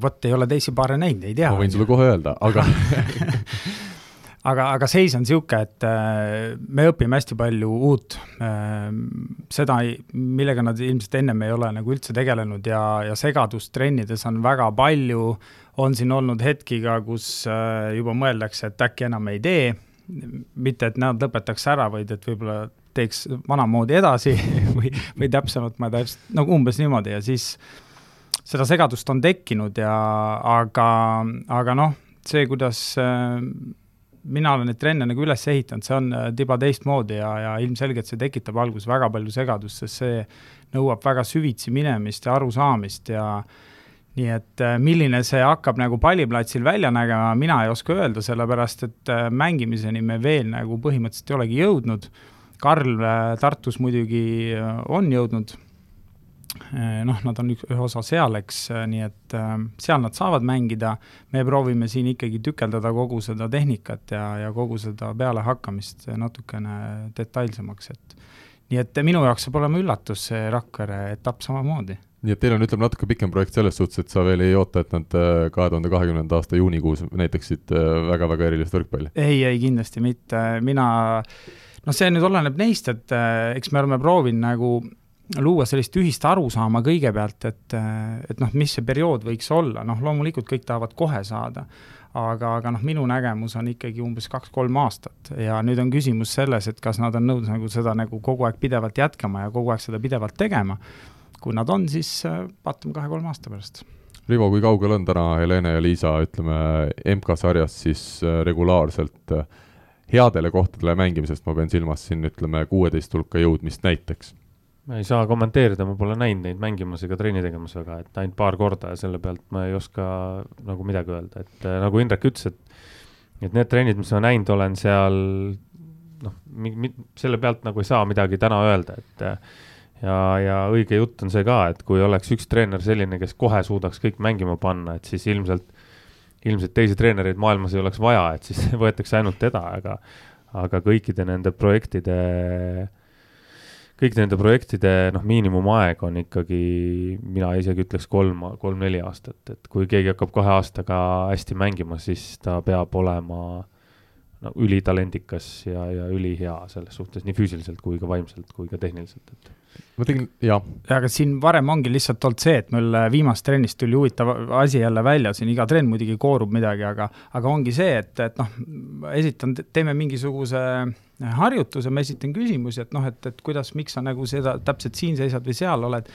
vot ei ole teisi paare näinud, ei tea. ma võin sulle kohe öelda, aga [laughs] aga, aga seis on niisugune, et äh, me õpime hästi palju uut äh,, seda, millega nad ilmselt ennem ei ole nagu üldse tegelenud ja, ja segadust trennides on väga palju, on siin olnud hetki ka, kus äh, juba mõeldakse, et äkki enam ei tee, mitte et nad lõpetaks ära, vaid et võib-olla teeks vanamoodi edasi [laughs] või, või täpsemalt, ma täpselt, nagu umbes niimoodi ja siis seda segadust on tekkinud ja aga, aga noh, see, kuidas äh, mina olen neid trenne nagu üles ehitanud, see on äh, tiba teistmoodi ja, ja ilmselgelt see tekitab alguses väga palju segadust, sest see nõuab väga süvitsi minemist ja arusaamist ja nii et äh, milline see hakkab nagu palliplatsil välja nägema, mina ei oska öelda, sellepärast et mängimiseni me veel nagu põhimõtteliselt ei olegi jõudnud Karl äh, Tartus muidugi äh, on jõudnud, äh, noh, nad on üks, ühe osa seal, eks, nii et seal nad saavad mängida, me proovime siin ikkagi tükeldada kogu seda tehnikat ja, ja kogu seda pealehakkamist natukene detailsemaks, et nii et minu jaoks saab olema üllatus see Rakvere etapp samamoodi. Nii et teil on, ütleme, natuke pikem projekt selles suhtes, et sa veel ei oota, et nad kahe tuhande kahekümnenda aasta juunikuus näitaksid väga-väga erilist võrkpalli? ei, ei kindlasti mitte, mina äh, noh, see nüüd oleneb neist, et äh, eks me oleme proovinud nagu luua sellist ühist arusaama kõigepealt, et, äh, et noh, mis see periood võiks olla, noh loomulikult kõik tahavad kohe saada, aga, aga noh, minu nägemus on ikkagi umbes kaks-kolm aastat. Ja nüüd on küsimus selles, et kas nad on nõus nagu seda nagu kogu aeg pidevalt jätkama ja kogu aeg seda pidevalt tegema. kui nad on, siis äh, vaatame kahe-kolme aasta pärast. Rivo, kui kaugel on täna Helene ja Liisa, ütleme, MK-sarjas siis regulaarselt äh, headele kohtadele mängimisest, ma pean silmas siin, ütleme, kuueteist hulka jõudmist näiteks? ma ei saa kommenteerida, ma pole näinud neid mängimas ega trenni tegemas väga, et ainult paar korda ja selle pealt ma ei oska nagu midagi öelda, et äh, nagu Indrek ütles, et et need trennid, mis ma näinud olen seal, noh, selle pealt nagu ei saa midagi täna öelda, et ja, ja õige jutt on see ka, et kui oleks üks treener selline, kes kohe suudaks kõik mängima panna, et siis ilmselt, ilmselt teisi treenereid maailmas ei oleks vaja, et siis [laughs] võetakse ainult teda, aga aga kõikide nende projektide äh, kõik nende projektide noh, miinimumaeg on ikkagi, mina isegi ütleks kolm, kolm-neli aastat, et kui keegi hakkab kahe aastaga hästi mängima, siis ta peab olema no ülitalendikas ja, ja ülihea selles suhtes nii füüsiliselt kui ka vaimselt kui ka tehniliselt, et. Ma tegin, jah. aga siin varem ongi lihtsalt olnud see, et mul viimast trennist tuli huvitav asi jälle välja, siin iga trenn muidugi koorub midagi, aga, aga ongi see, et, et noh, esitan, teeme mingisuguse harjutuse, ma esitan küsimusi, et noh, et, et kuidas, miks sa nagu seda täpselt siin seisad või seal oled.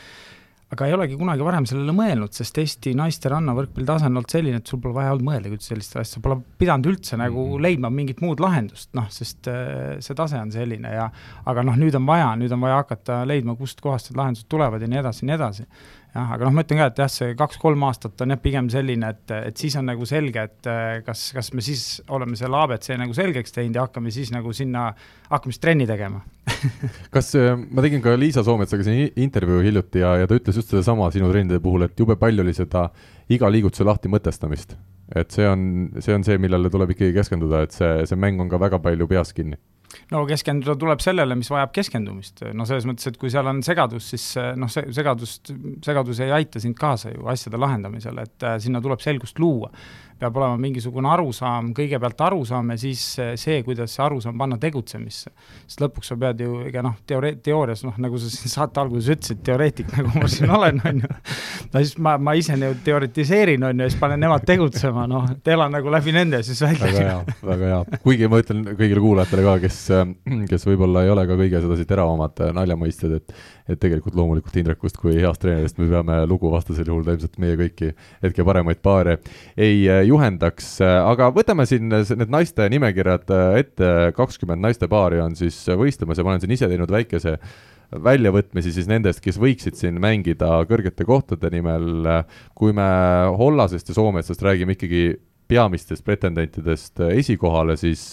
Aga ei olegi kunagi varem sellele mõelnud, sest Eesti naiste rannavõrkpalli tase on olnud selline, et sul pole vaja olnud mõeldagi üldse sellist asja, pole pidanud üldse nagu mm -hmm. leidma mingit muud lahendust, noh, sest äh, see tase on selline ja aga noh, nüüd on vaja, nüüd on vaja hakata leidma, kustkohast need lahendused tulevad ja nii edasi ja nii edasi jah, aga noh, ma ütlen ka, et jah, see kaks-kolm aastat on jah, pigem selline, et, et siis on nagu selge, et eh, kas, kas me siis oleme selle abc nagu selgeks teinud ja hakkame siis nagu sinna, hakkame siis trenni tegema [laughs] kas, eh, ma tegin ka Liisa Soometsaga siin intervjuu hiljuti ja, ja ta ütles just sedasama sinu trennide puhul, et jube palju oli seda iga liigutuse lahti mõtestamist. et see on, see on see, millele tuleb ikkagi keskenduda, et see, see mäng on ka väga palju peas kinni no keskenduda tuleb sellele, mis vajab keskendumist, no selles mõttes, et kui seal on segadus, siis noh, see segadust, segadus ei aita sind kaasa ju asjade lahendamisele, et äh, sinna tuleb selgust luua peab olema mingisugune arusaam, kõigepealt arusaam ja siis see, kuidas see arusaam panna tegutsemisse. sest lõpuks sa pead ju, ega noh, teoore-, teoorias noh, nagu sa siin [laughs] saate alguses ütlesid, teoreetik nagu ma siin olen, on ju, no siis ma, ma ise nagu teoritiseerin, on ju, ja siis panen nemad tegutsema, noh, et elan nagu läbi nende siis välja. väga hea, väga hea, kuigi ma ütlen kõigile kuulajatele ka, kes, kes võib-olla ei ole ka kõige sedasi teravamad naljamõistjad, et et tegelikult loomulikult Indrekust kui heast treenerist me peame lugu, vastasel juhul ta ilmselt meie kõiki hetke paremaid paare ei juhendaks, aga võtame siin need naiste nimekirjad ette, kakskümmend naistepaari on siis võistlemas ja ma olen siin ise teinud väikese väljavõtmisi siis nendest, kes võiksid siin mängida kõrgete kohtade nimel. kui me Hollasest ja Soometsast räägime ikkagi peamistest pretendentidest esikohale, siis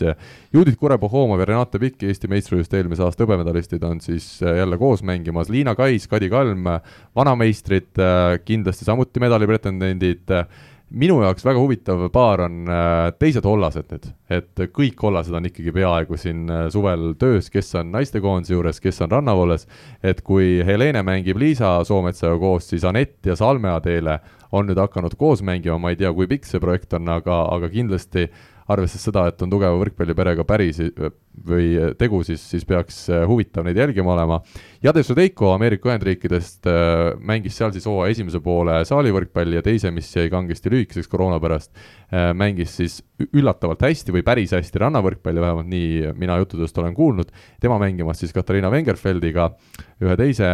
Judith Kurepahomov ja Renate Pikk, Eesti meistrivõistluste eelmise aasta hõbemedalistid, on siis jälle koos mängimas, Liina Kais, Kadi Kalm, vanameistrid, kindlasti samuti medalipretendendid. Minu jaoks väga huvitav paar on äh, teised hollased nüüd, et kõik hollased on ikkagi peaaegu siin äh, suvel töös, kes on naistekoondise juures, kes on rannavalves, et kui Helene mängib Liisa Soometsaga koos, siis Anett ja Salme Adeele on nüüd hakanud koos mängima, ma ei tea, kui pikk see projekt on, aga, aga kindlasti arvestades seda, et on tugeva võrkpalliperega päris või tegu, siis, siis peaks äh, huvitav neid jälgima olema. Jade Sudeiko Ameerika Ühendriikidest äh, mängis seal siis hooaja esimese poole saalivõrkpalli ja teise, mis jäi kangesti lühikeseks koroona pärast, äh, mängis siis üllatavalt hästi või päris hästi rannavõrkpalli, vähemalt nii mina juttudest olen kuulnud, tema mängimas siis Katariina Wengerfeldiga, ühe teise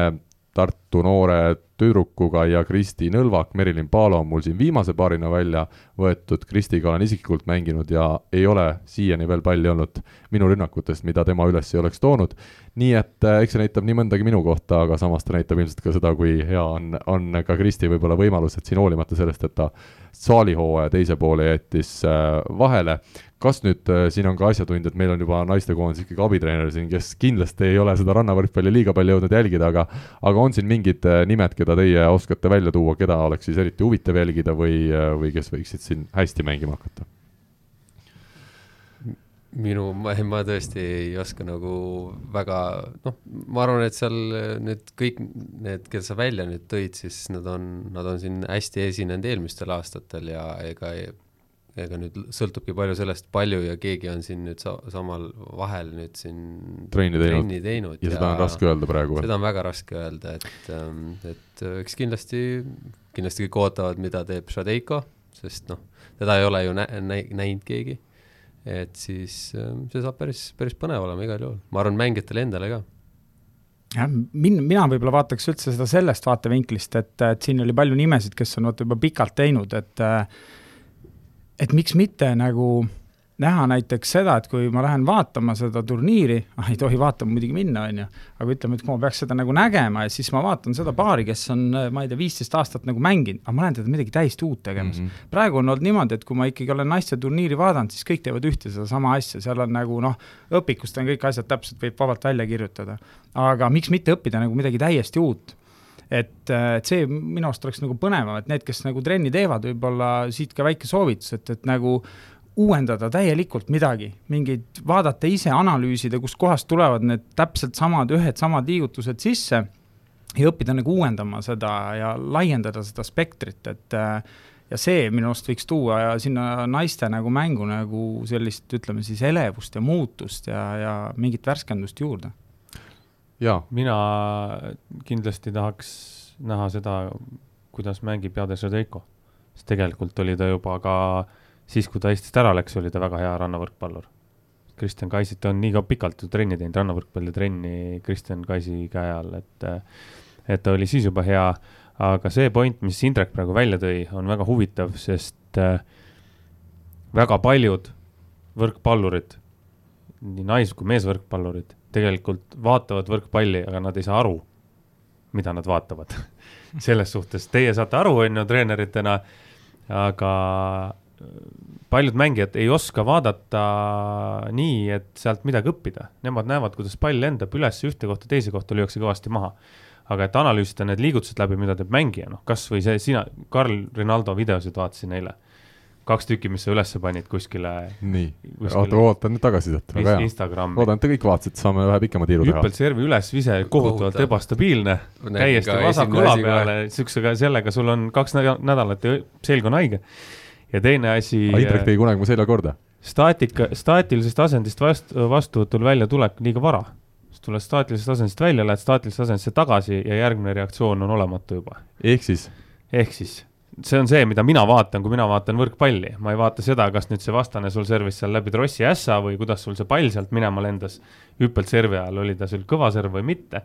Tartu noore tüdrukuga ja Kristi Nõlvak, Merilin Paalo on mul siin viimase paarina välja võetud, Kristiga olen isiklikult mänginud ja ei ole siiani veel palli olnud minu rünnakutest, mida tema üles ei oleks toonud. nii et äh, eks see näitab nii mõndagi minu kohta, aga samas ta näitab ilmselt ka seda, kui hea on, on ka Kristi võib-olla võimalus, et siin hoolimata sellest, et ta saalihooaja teise poole jättis äh, vahele kas nüüd äh, siin on ka asjatundjad, meil on juba naistekoondis ikkagi abitreener siin, kes kindlasti ei ole seda rannavõrkpalli liiga palju jõudnud jälgida, aga aga on siin mingid äh, nimed, keda teie oskate välja tuua, keda oleks siis eriti huvitav jälgida või, äh, või kes võiksid siin hästi mängima hakata? minu, ma, ma tõesti ei oska nagu väga, noh, ma arvan, et seal need kõik need, keda sa välja nüüd tõid, siis nad on, nad on siin hästi esinenud eelmistel aastatel ja ega ega nüüd sõltubki palju sellest, palju ja keegi on siin nüüd sa-, samal vahel nüüd siin trenni teinud, trenni teinud ja, ja seda on raske öelda praegu? seda on väga raske öelda, et, ähm, et äh, eks kindlasti, kindlasti kõik ootavad, mida teeb Šadeiko, sest noh, teda ei ole ju nä-, nä-, näinud keegi. et siis ähm, see saab päris, päris põnev olema igal juhul, ma arvan, mängijatele endale ka jah, min-, mina võib-olla vaataks üldse seda sellest vaatevinklist, et, et siin oli palju nimesid, kes on vaata juba pikalt teinud, et et miks mitte nagu näha näiteks seda, et kui ma lähen vaatama seda turniiri, ah ei tohi vaatama muidugi minna, on ju, aga ütleme, et kui ma peaks seda nagu nägema ja siis ma vaatan seda paari, kes on, ma ei tea, viisteist aastat nagu mänginud, aga ma näen teda midagi täiesti uut tegemas mm. -hmm. praegu on olnud niimoodi, et kui ma ikkagi olen naiste turniiri vaadanud, siis kõik teevad ühte sedasama asja, seal on nagu noh, õpikust on kõik asjad täpselt, võib vabalt välja kirjutada. aga miks mitte õppida nagu midagi täiesti uut et, et see minu arust oleks nagu põnevam, et need, kes nagu trenni teevad, võib-olla siit ka väike soovitus, et, et nagu uuendada täielikult midagi, mingeid, vaadata ise, analüüsida, kustkohast tulevad need täpselt samad, ühed samad liigutused sisse ja õppida nagu uuendama seda ja laiendada seda spektrit, et ja see minu arust võiks tuua sinna naiste nagu mängu nagu sellist, ütleme siis elevust ja muutust ja, ja mingit värskendust juurde. Mina kindlasti tahaks näha seda, kuidas mängib Jades Radeiko, sest tegelikult oli ta juba ka siis, kui ta Eestist ära läks, oli ta väga hea rannavõrkpallur. Kristjan Kaisit on nii ka pikalt ju trenni teinud, rannavõrkpallitrenni Kristjan Kaisi käe all, et, et ta oli siis juba hea. aga see point, mis Indrek praegu välja tõi, on väga huvitav, sest äh, väga paljud võrkpallurid, nii nais- kui meesvõrkpallurid, tegelikult vaatavad võrkpalli, aga nad ei saa aru, mida nad vaatavad. [laughs] Selles suhtes, teie saate aru, on ju, treeneritena, aga paljud mängijad ei oska vaadata nii, et sealt midagi õppida, nemad näevad, kuidas pall lendab üles ühte kohta, teise kohta lüüakse kõvasti maha. aga et analüüsida need liigutused läbi, mida teeb mängija, noh, kasvõi see sina, Karl Rinaldo videosid vaatasin eile kaks tükki, mis sa üles panid kuskile. nii, oota, ootan nüüd tagasisidet, väga hea. Loodan, et te kõik vaatasite, saame ühe pikema tiiru teha. hüppelservi ülesvise, kohutavalt ebastabiilne, täiesti vasaku õla peale, siuksega, sellega sul on kaks nädalat ja selg on haige ja teine asi. Indrek tegi kunagi mu selja korda. staatika, staatilisest asendist vastu, vastuvõtul välja tulek liiga vara. sa tuled staatilisest asendist välja, lähed staatilisest asendisse tagasi ja järgmine reaktsioon on olematu juba. ehk siis? ehk siis, see on see, mida mina vaatan, kui mina vaatan võrkpalli, ma ei vaata seda, kas nüüd see vastane sul servis seal läbi trossi ässa või kuidas sul see pall sealt minema lendas. hüppelt servi ajal, oli ta sul kõva serv või mitte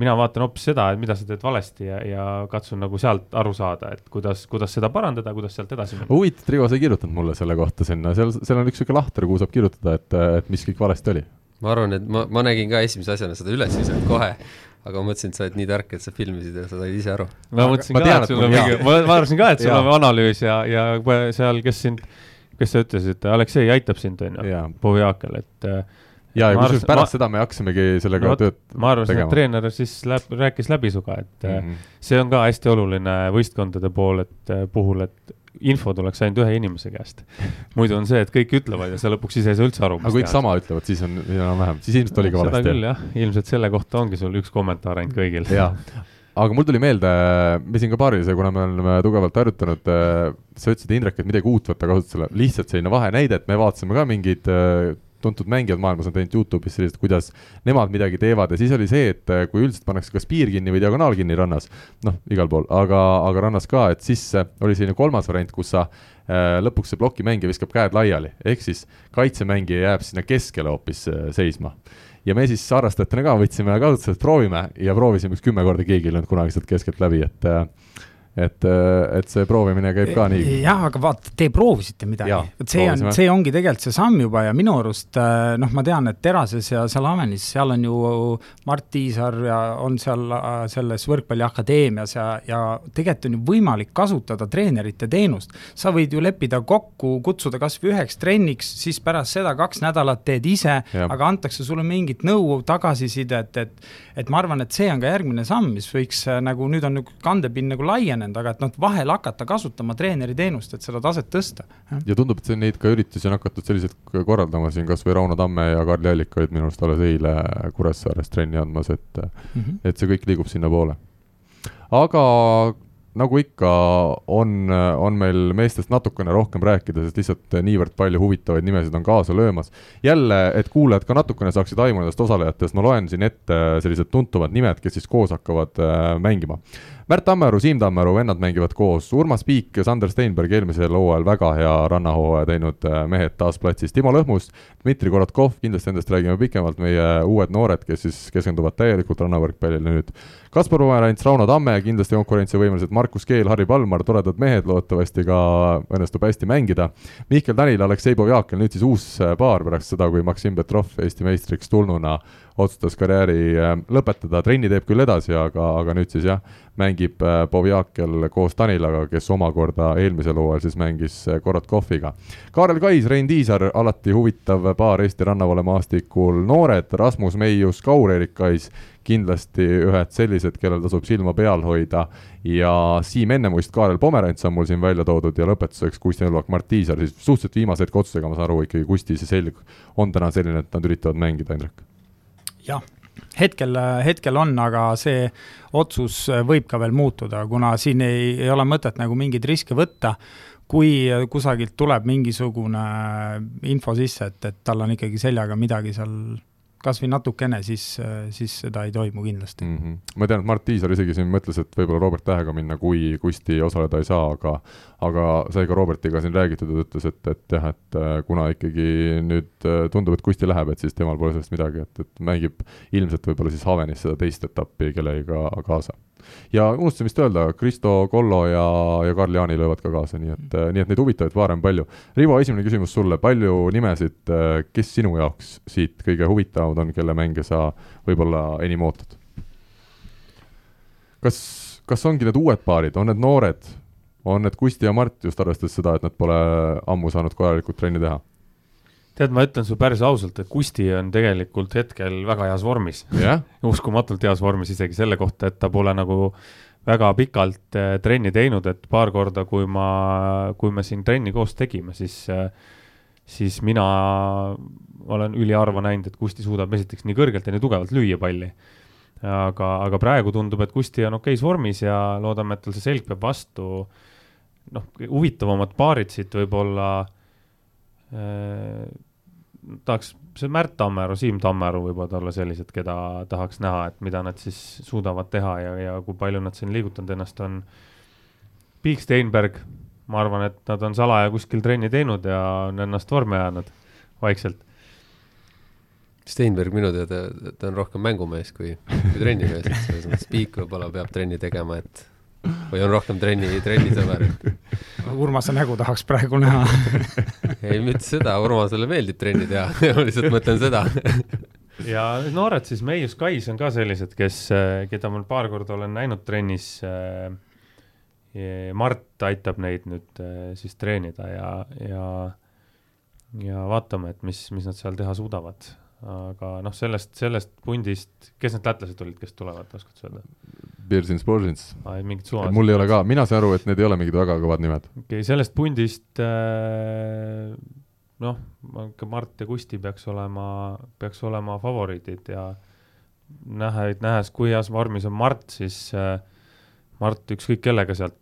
mina vaatan hoopis seda, et mida sa teed valesti ja, ja katsun nagu sealt aru saada, et kuidas, kuidas seda parandada, kuidas sealt edasi minna. huvitav, et Rivo, sa ei kirjutanud mulle selle kohta sinna, seal, seal on üks niisugune lahter, kuhu saab kirjutada, et, et mis kõik valesti oli. ma arvan, et ma, ma nägin ka esimese asjana seda üles visanud kohe, aga ma mõtlesin, et sa oled nii tark, et sa filmisid ja sa said ise aru. ma mõtlesin ka, et sul on mingi, ma, ma arvasin ka, et sul [laughs] on analüüs ja, ja seal, kes sind, kes sa ütlesid, Aleksei aitab sind, on ju, Povjakel, et äh, ja, ja kusjuures pärast ma, seda me hakkasimegi sellega no, tööd ma arvasin, et treener siis läb, rääkis läbi sinuga, et mm -hmm. see on ka hästi oluline võistkondade pool, et äh, puhul, et info tuleks ainult ühe inimese käest. muidu on see, et kõik ütlevad ja sa lõpuks ise ei saa üldse aru. aga kui kõik sama ütlevad, siis on enam-vähem, siis ilmselt oli ka valesti. seda küll jah, ilmselt selle kohta ongi sul üks kommentaar ainult kõigil. aga mul tuli meelde, me siin ka paarilise, kuna me oleme tugevalt harjutanud, äh, sa ütlesid, Indrek, et midagi uut võtta kasutusele, lihtsalt selline vahenäide, et me vaatasime ka mingeid äh, tuntud mängijad maailmas on teinud Youtube'is sellist, kuidas nemad midagi teevad. Ja siis oli see, et äh, kui üldiselt pannakse kas piir kinni või diagonaal kinni rannas, noh, igal pool, aga, aga rannas ka, et siis äh, oli selline kolmas variant, kus sa äh, lõpuks see plokimängija viskab käed laiali, ehk siis kaitsemängija jääb sinna keskele hoopis seisma. Ja me siis harrastajatena ka võtsime kasutusele, et proovime. Ja proovisime üks kümme korda, keegi ei löönud kunagi sealt keskelt läbi, et et, äh, et see proovimine käib ka nii. jah, aga vaata, te proovisite midagi, et see on, see ongi tegelikult see samm juba ja minu arust äh, noh, ma tean, et Terases ja seal Amenis, seal on ju Mart Tiisar ja on seal äh, selles võrkpalliakadeemias ja, ja tegelikult on ju võimalik kasutada treenerite teenust. sa võid ju leppida kokku, kutsuda kas või üheks trenniks, siis pärast seda kaks nädalat teed ise, aga antakse sulle mingit nõu, tagasisidet, et et ma arvan, et see on ka järgmine samm, mis võiks nagu nüüd on nagu kandepind nagu laienenud, arenenud, aga et noh, vahel hakata kasutama treeneri teenust, et seda taset tõsta. ja tundub, et see neid ka üritusi on hakatud selliselt korraldama siin, kas või Rauno Tamme ja Karli Allik olid minu arust alles eile Kuressaares trenni andmas, et mm, -hmm. et see kõik liigub sinnapoole. aga nagu ikka, on, on meil meestest natukene rohkem rääkida, sest lihtsalt niivõrd palju huvitavaid nimesid on kaasa löömas. jälle, et kuulajad ka natukene saaksid aimu nendest osalejatest, ma loen siin ette sellised tuntumad nimed, kes siis koos hakkavad äh, mängima. Märt Tammearu, Siim Tammearu vennad mängivad koos, Urmas Piik ja Sander Steinberg eelmisel hooajal väga hea rannahooaja teinud äh, mehed taas platsis, Timo Lõhmus, Dmitri Korotkov, kindlasti nendest räägime pikemalt, meie uued noored, kes siis keskenduvad täielikult rannavõrkpallile nüüd. Kaspar Pomerants, Rauno Tamme, kindlasti konkurentsivõimelised, Markus Keel, Harri Palmar, toredad mehed, loodetavasti ka õnnestub hästi mängida. Mihkel Tänil, Aleksei Povjakel, nüüd siis uus äh, paar pärast seda, kui Maksim Petrov Eesti meistriks tulnuna otsustas karjääri äh, lõpetada, trenni teeb küll edasi, aga, aga nüüd siis jah, mängib Povjakel äh, koos Danilaga, kes omakorda eelmisel hooajal siis mängis Korotkoviga. Kaarel Kais, Rein Tiisar, alati huvitav paar Eesti rannavale maastikul, noored Rasmus Meius, Kaur-Erik Kais, kindlasti ühed sellised, kellel tasub silma peal hoida. Ja Siim Ennemuist, Kaarel Pomerants on mul siin välja toodud ja lõpetuseks Kusti Nõlvak, Mart Tiisar, siis suhteliselt viimase hetke otsusega, ma saan aru, ikkagi Kusti see selg on täna selline, et nad üritavad mängida, Indrek. Jah, hetkel, hetkel on, aga see otsus võib ka veel muutuda, kuna siin ei, ei ole mõtet nagu mingeid riske võtta, kui kusagilt tuleb mingisugune info sisse, et, et tal on ikkagi seljaga midagi seal kas või natukene, siis, siis seda ei toimu kindlasti mm. -hmm. ma tean, et Mart Tiisar isegi siin mõtles, et võib-olla Robert Tähega minna, kui Kusti osaleda ei saa, aga aga sai ka Robertiga siin räägitud ja ta ütles, et, et jah, et äh, kuna ikkagi nüüd äh, tundub, et Kusti läheb, et siis temal pole sellest midagi, et, et mängib ilmselt võib-olla siis Havenis seda teist etappi kellegagi kaasa ja unustasin vist öelda, Kristo Kollo ja, ja Karl Jaani löövad ka kaasa, nii et, nii et neid huvitavaid paare on palju. Rivo, esimene küsimus sulle, palju nimesid, kes sinu jaoks siit kõige huvitavamad on, kelle mänge sa võib-olla enim ootad? kas, kas ongi need uued paarid, on need noored, on need Kusti ja Mart, just arvestades seda, et nad pole ammu saanud korralikult trenni teha? Tead, ma ütlen sulle päris ausalt, et Kusti on tegelikult hetkel väga heas vormis yeah. [laughs] uskumatult heas vormis isegi selle kohta, et ta pole nagu väga pikalt äh, trenni teinud, et paar korda, kui ma, kui me siin trenni koos tegime, siis äh, siis mina olen üliharva näinud, et Kusti suudab esiteks nii kõrgelt ja nii tugevalt lüüa palli. aga, aga praegu tundub, et Kusti on okeis vormis ja loodame, et tal see selg peab vastu. noh, huvitavamad paarid siit võib-olla tahaks, see Märt Tammeru, Siim Tammeru võivad olla sellised, keda tahaks näha, et mida nad siis suudavad teha ja, ja kui palju nad siin liigutanud ennast on. Big Steinberg, ma arvan, et nad on salaja kuskil trenni teinud ja on ennast vormi ajanud vaikselt. Steinberg minu teada, ta on rohkem mängumees kui, kui trennimees, et selles mõttes Big võib-olla peab trenni tegema, et või on rohkem trenni, trennisõber, Urmase nägu tahaks praegu näha. [laughs] Ei, mitte seda, Urmasele meeldib trenni teha. [laughs] Ma lihtsalt mõtlen seda. [laughs] Ja noored siis, Meius Kais on ka sellised, kes, keda ma paar korda olen näinud trennis. Mart aitab neid nüüd siis treenida ja, ja, ja vaatame, et mis, mis nad seal teha suudavad aga noh, sellest, sellest pundist, kes need lätlased olid, kes tulevad, oskad sa öelda? Birsins, Borsins. mingid suvalised. mul ei ole ka, mina saan aru, et need ei ole mingid väga kõvad nimed. okei okay,, sellest pundist äh, noh, ikka Mart ja Kusti peaks olema, peaks olema favoriidid ja nähe, nähes, kui heas vormis on Mart, siis äh, Mart ükskõik kellega sealt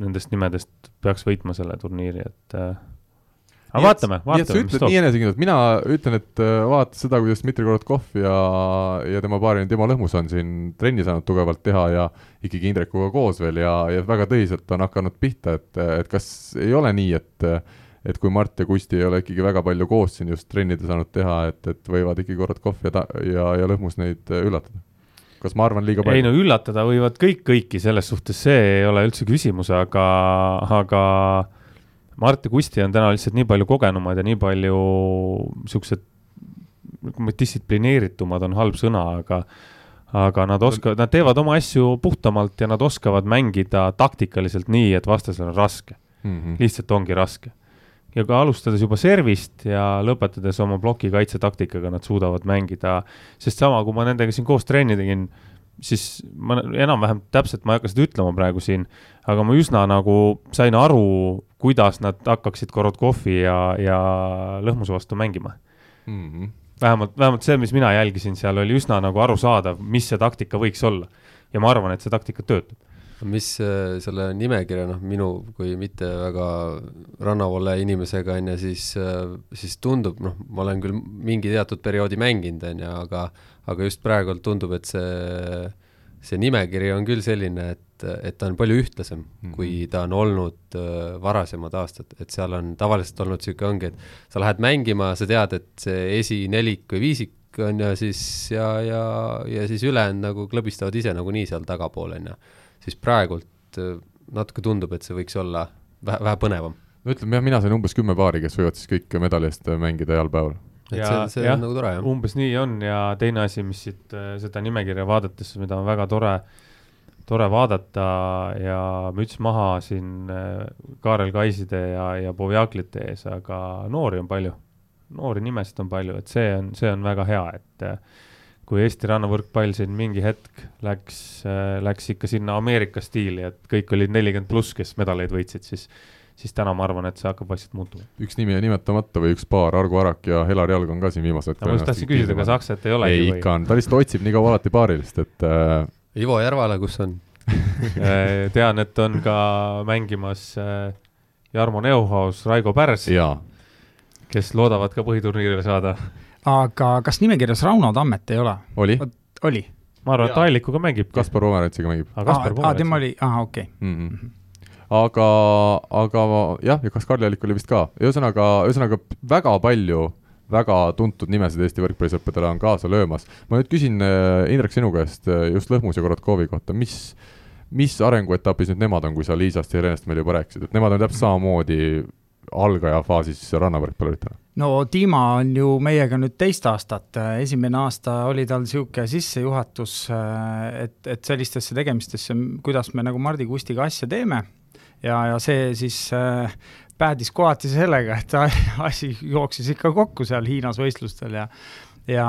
nendest nimedest peaks võitma selle turniiri, et äh, aga vaatame, vaatame, mis toob. nii enesekindlalt, mina ütlen, et äh, vaata seda, kuidas Dmitri Korotkov ja, ja tema paarini Timo Lõhmus on siin trenni saanud tugevalt teha ja ikkagi Indrekuga koos veel ja, ja väga tõsiselt on hakanud pihta, et, et kas ei ole nii, et et kui Mart ja Kusti ei ole ikkagi väga palju koos siin just trennida saanud teha, et, et võivad ikkagi Korotkov ja ta-, ja, ja Lõhmus neid üllatada? kas ma arvan liiga palju? ei no üllatada võivad kõik kõiki, selles suhtes see ei ole üldse küsimus, aga, aga Mart ja Kusti on täna lihtsalt nii palju kogenumad ja nii palju siuksed, distsiplineeritumad on halb sõna, aga aga nad oskavad, nad teevad oma asju puhtamalt ja nad oskavad mängida taktikaliselt nii, et vastasel on raske mm. -hmm. lihtsalt ongi raske. ja ka alustades juba servist ja lõpetades oma plokikaitse taktikaga, nad suudavad mängida, sest sama, kui ma nendega siin koos trenni tegin, siis ma enam-vähem täpselt, ma ei hakka seda ütlema praegu siin, aga ma üsna nagu sain aru, kuidas nad hakkaksid Korotkovi ja, ja Lõhmuse vastu mängima mm. -hmm. vähemalt, vähemalt see, mis mina jälgisin seal, oli üsna nagu arusaadav, mis see taktika võiks olla. ja ma arvan, et see taktika töötab mis äh, selle nimekirja, noh, minu kui mitte väga rannavolle inimesega, on ju, siis, äh, siis tundub, noh, ma olen küll mingi teatud perioodi mänginud, on ju, aga aga just praegu tundub, et see see nimekiri on küll selline, et, et ta on palju ühtlasem mm, -hmm. kui ta on olnud äh, varasemad aastad, et seal on tavaliselt olnud niisugune ongi, et sa lähed mängima, sa tead, et see esinelik või viisik on ja siis ja, ja, ja siis ülejäänud nagu klõbistavad ise nagunii seal tagapool, on ju. siis praegult äh, natuke tundub, et see võiks olla vähe, vähe põnevam. no ütleme jah, mina sain umbes kümme paari, kes võivad siis kõik medali eest mängida heal päeval et ja, see, see ja, on nagu tore, jah. umbes nii on ja teine asi, mis siit äh, seda nimekirja vaadates, mida on väga tore, tore vaadata ja müts maha siin äh, Kaarel Kaiside ja, ja Povjaklite ees, aga noori on palju. noori nimesid on palju, et see on, see on väga hea, et äh, kui Eesti rannavõrkpall siin mingi hetk läks, läks ikka sinna Ameerika stiili, et kõik olid nelikümmend pluss, kes medaleid võitsid, siis siis täna ma arvan, et see hakkab vaikselt muutuma. üks nimi jäi nimetamata või üks paar, Argo Arak ja Helar Jalg on ka siin viimased no, ma just tahtsin küsida, kas Aksat ei olegi ei, või? ikka on, ta lihtsalt otsib nii kaua alati paarilist, et äh... Ivo Järvala, kus on [laughs] äh, tean, et on ka mängimas äh, Jarmo Neuhaus, Raigo Pärs, kes loodavad ka põhiturniirile saada. aga kas nimekirjas Rauno Tammet ei ole? oli. oli? ma arvan, et Ailikuga mängib. Kaspar Pomerantsiga mängib. aa, tema oli, ahah, okei okay. mm. -hmm aga, aga jah, ja kas Karl Allik oli vist ka, ühesõnaga, ühesõnaga väga palju väga tuntud nimesid Eesti võrkpallisõppedele on kaasa löömas. ma nüüd küsin, äh, Indrek, sinu käest äh, just Lõhmus ja Korotkovi kohta, mis, mis arenguetapis nüüd nemad on, kui sa Liisast ja Helenest meile juba rääkisid, et nemad on täpselt samamoodi algaja faasis rannavõrkpalluritena? no Dima on ju meiega nüüd teist aastat, esimene aasta oli tal niisugune sissejuhatus, et, et sellistesse tegemistesse, kuidas me nagu Mardi Kustiga asja teeme ja, ja see siis äh, päädis kohati sellega, et [laughs] asi jooksis ikka kokku seal Hiinas võistlustel ja ja,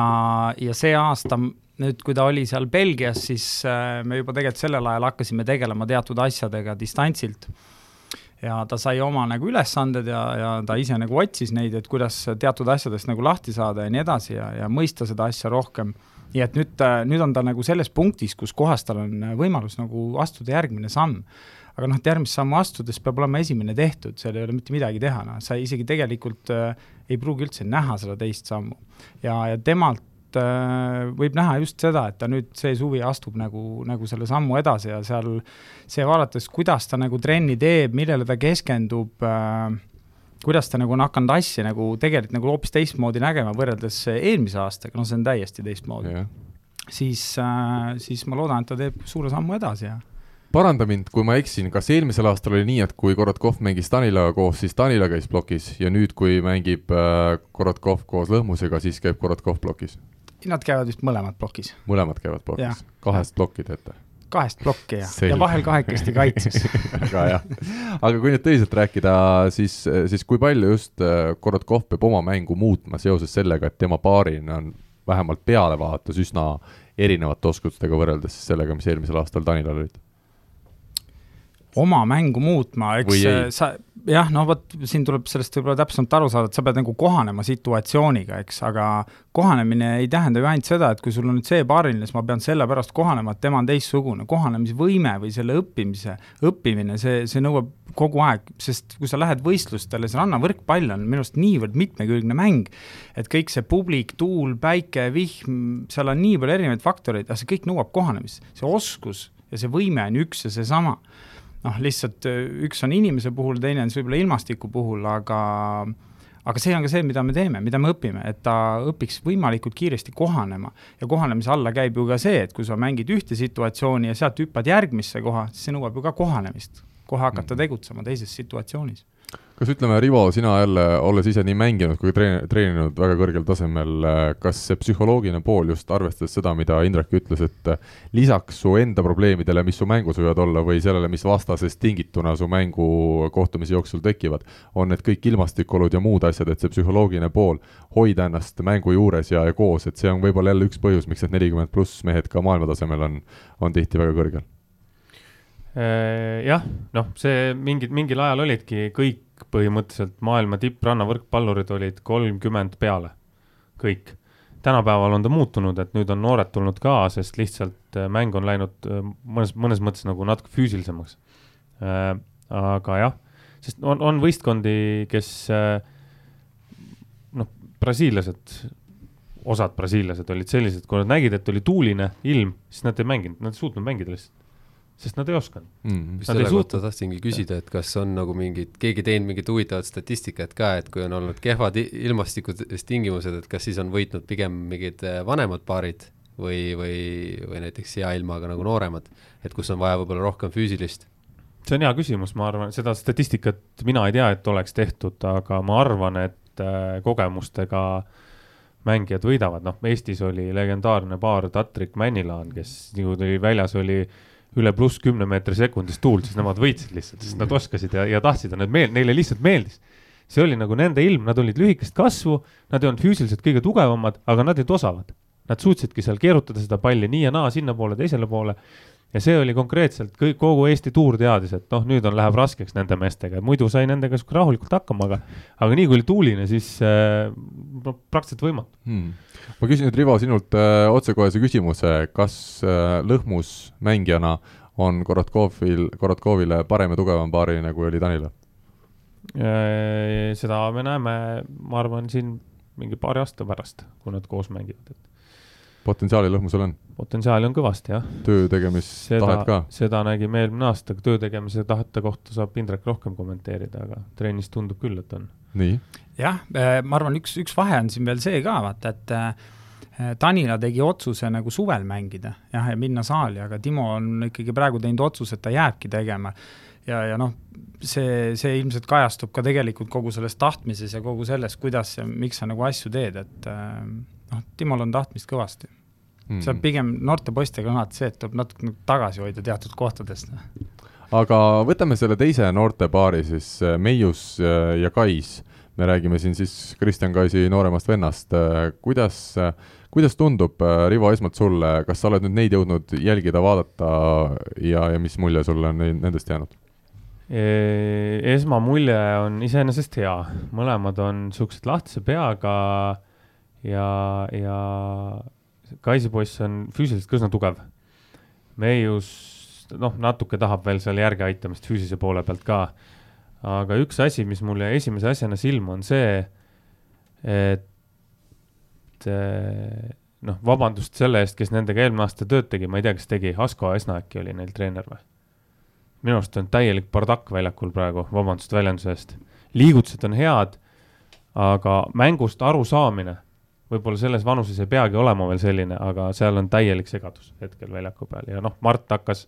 ja see aasta nüüd, kui ta oli seal Belgias, siis äh, me juba tegelikult sellel ajal hakkasime tegelema teatud asjadega distantsilt. ja ta sai oma nagu ülesanded ja, ja ta ise nagu otsis neid, et kuidas teatud asjadest nagu lahti saada ja nii edasi ja, ja mõista seda asja rohkem. nii et nüüd, äh, nüüd on ta nagu selles punktis, kus kohas tal on võimalus nagu astuda järgmine samm aga noh, et järgmist sammu astudes peab olema esimene tehtud, seal ei ole mitte midagi teha, noh, sa isegi tegelikult äh, ei pruugi üldse näha seda teist sammu. ja, ja temalt äh, võib näha just seda, et ta nüüd see suvi astub nagu, nagu selle sammu edasi ja seal see vaadates, kuidas ta nagu trenni teeb, millele ta keskendub äh,, kuidas ta nagu on hakanud asja nagu tegelikult nagu hoopis teistmoodi nägema võrreldes eelmise aastaga, noh, see on täiesti teistmoodi yeah.. siis äh,, siis ma loodan, et ta teeb suure sammu edasi ja paranda mind, kui ma eksin, kas eelmisel aastal oli nii, et kui Korotkov mängis Danilaga koos, siis Danila käis plokis ja nüüd, kui mängib äh, Korotkov koos Lõhmusega, siis käib Korotkov plokis? Nad käivad vist mõlemad plokis. mõlemad käivad plokis, kahest plokki teete? kahest plokki ja, ja vahel kahekesti kaitses [laughs] väga hea. aga kui nüüd tõsiselt rääkida, siis, siis kui palju just äh, Korotkov peab oma mängu muutma seoses sellega, et tema paarina on vähemalt pealevaatus üsna erinevate oskustega võrreldes sellega, mis eelmisel aastal Danilal olid? Oma mängu muutma, eks sa, jah, no vot, siin tuleb sellest võib-olla täpsemalt aru saada, et sa pead nagu kohanema situatsiooniga, eks, aga kohanemine ei tähenda ju ainult seda, et kui sul on nüüd see paariline, siis ma pean sellepärast kohanema, et tema on teistsugune. kohanemisvõime või selle õppimise, õppimine, see, see nõuab kogu aeg, sest kui sa lähed võistlustele, see rannavõrkpall on minu arust niivõrd mitmekülgne mäng, et kõik see publik, tuul, päike, vihm, seal on nii palju erinevaid faktoreid, aga see kõik nõuab kohanemist. see oskus ja see võime on üks ja seesama noh, lihtsalt äh, üks on inimese puhul, teine on siis võib-olla ilmastiku puhul, aga aga see on ka see, mida me teeme, mida me õpime, et ta õpiks võimalikult kiiresti kohanema. ja kohanemise alla käib ju ka see, et kui sa mängid ühte situatsiooni ja sealt hüppad järgmisse koha, siis see nõuab ju ka kohanemist, kohe hakata mhm. tegutsema teises situatsioonis kas ütleme, Rivo, sina jälle, olles ise nii mänginud kui treen-, treeninud väga kõrgel tasemel, kas see psühholoogiline pool just arvestades seda, mida Indrek ütles, et lisaks su enda probleemidele, mis su mängus võivad olla, või sellele, mis vastasest tingituna su mängu kohtumise jooksul tekivad, on need kõik ilmastikuolud ja muud asjad, et see psühholoogiline pool, hoida ennast mängu juures ja, ja koos, et see on võib-olla jälle üks põhjus, miks need nelikümmend pluss mehed ka maailmatasemel on, on tihti väga kõrgel jah, noh, see mingid, mingil ajal olidki kõik põhimõtteliselt maailma tipprannavõrkpallurid olid kolmkümmend peale, kõik. tänapäeval on ta muutunud, et nüüd on noored tulnud ka, sest lihtsalt äh, mäng on läinud äh, mõnes, mõnes mõttes nagu natuke füüsilisemaks. aga jah, sest on, on võistkondi, kes noh, brasiillased osad brasiillased olid sellised, kui nad nägid, et oli tuuline ilm, siis nad ei mänginud, nad ei suutnud mängida lihtsalt. Sest nad ei osanud. Mm.. selle kohta tahtsingi küsida, et kas on nagu mingid, keegi teinud mingit huvitavat statistikat ka, et kui on olnud kehvad ilmastikutingimused, et kas siis on võitnud pigem mingid äh, vanemad paarid või, või, või näiteks hea ilmaga nagu nooremad, et kus on vaja võib-olla rohkem füüsilist? See on hea küsimus, ma arvan, seda statistikat mina ei tea, et oleks tehtud, aga ma arvan, et äh, kogemustega mängijad võidavad, noh, Eestis oli legendaarne paar Tatrik Männilaan, kes nagu tuli väljas, oli üle pluss kümne meetri sekundis tuult, siis nemad võitsid lihtsalt, sest nad oskasid ja, ja tahtsid ja need meel-, neile lihtsalt meeldis. see oli nagu nende ilm, nad olid lühikest kasvu, nad ei olnud füüsiliselt kõige tugevamad, aga nad olid osavad. Nad suutsidki seal keerutada seda palli nii ja naa, sinnapoole, teisele poole ja see oli konkreetselt kõik, kogu Eesti tuur teadis, et noh, nüüd on, läheb raskeks nende meestega, muidu sai nendega sihuke rahulikult hakkama, aga, aga nii kui oli tuuline, siis äh, no praktiliselt võimatu. Hmm.. ma küsin nüüd, Rivo, sinult äh, otsekohese küsimuse, kas äh, lõhmus mängijana on Korotkovil, Korotkovile parem ja tugevam paariline, kui oli Tanile äh,? seda me näeme, ma arvan, siin mingi paari aasta pärast, kui nad koos mängivad, et potentsiaali lõhmusel on? potentsiaali on kõvasti, jah. töö tegemistahet ka? seda nägime eelmine aasta, töö tegemise tahete kohta saab Indrek rohkem kommenteerida, aga trennis tundub küll, et on. nii? jah, äh, ma arvan, üks, üks vahe on siin veel see ka, vaata, et äh, Tanila tegi otsuse nagu suvel mängida jah, ja minna saali, aga Timo on ikkagi praegu teinud otsuse, et ta jääbki tegema. ja, ja noh, see, see ilmselt kajastub ka tegelikult kogu selles tahtmises ja kogu selles, kuidas ja miks sa nagu asju teed, et äh, noh, Timol on tahtmist kõvasti mm.. see on pigem noorte poistega on alati see, et tuleb natuke nagu tagasi hoida teatud kohtadest. aga võtame selle teise noortepaari siis, äh, Meius äh, ja Kais. me räägime siin siis Kristjan Kaisi nooremast vennast, äh, kuidas, kuidas tundub, Rivo, esmalt sulle, kas sa oled nüüd neid jõudnud jälgida, vaadata ja, ja mis mulje sulle on nendest jäänud? esmamulje on iseenesest hea, mõlemad on niisugused lahtise peaga ja, ja Kaisi poiss on füüsiliselt ka üsna tugev. Meius, noh, natuke tahab veel seal järge aitamist füüsilise poole pealt ka. aga üks asi, mis mulle esimese asjana silma on see, et eh, noh, vabandust selle eest, kes nendega eelmine aasta tööd tegi, ma ei tea, kes tegi, Asko Esna äkki oli neil treener või? minu arust on täielik bardakk väljakul praegu, vabandust väljenduse eest. liigutused on head, aga mängust arusaamine võib-olla selles vanuses ei peagi olema veel selline, aga seal on täielik segadus hetkel väljaku peal ja noh, Mart hakkas,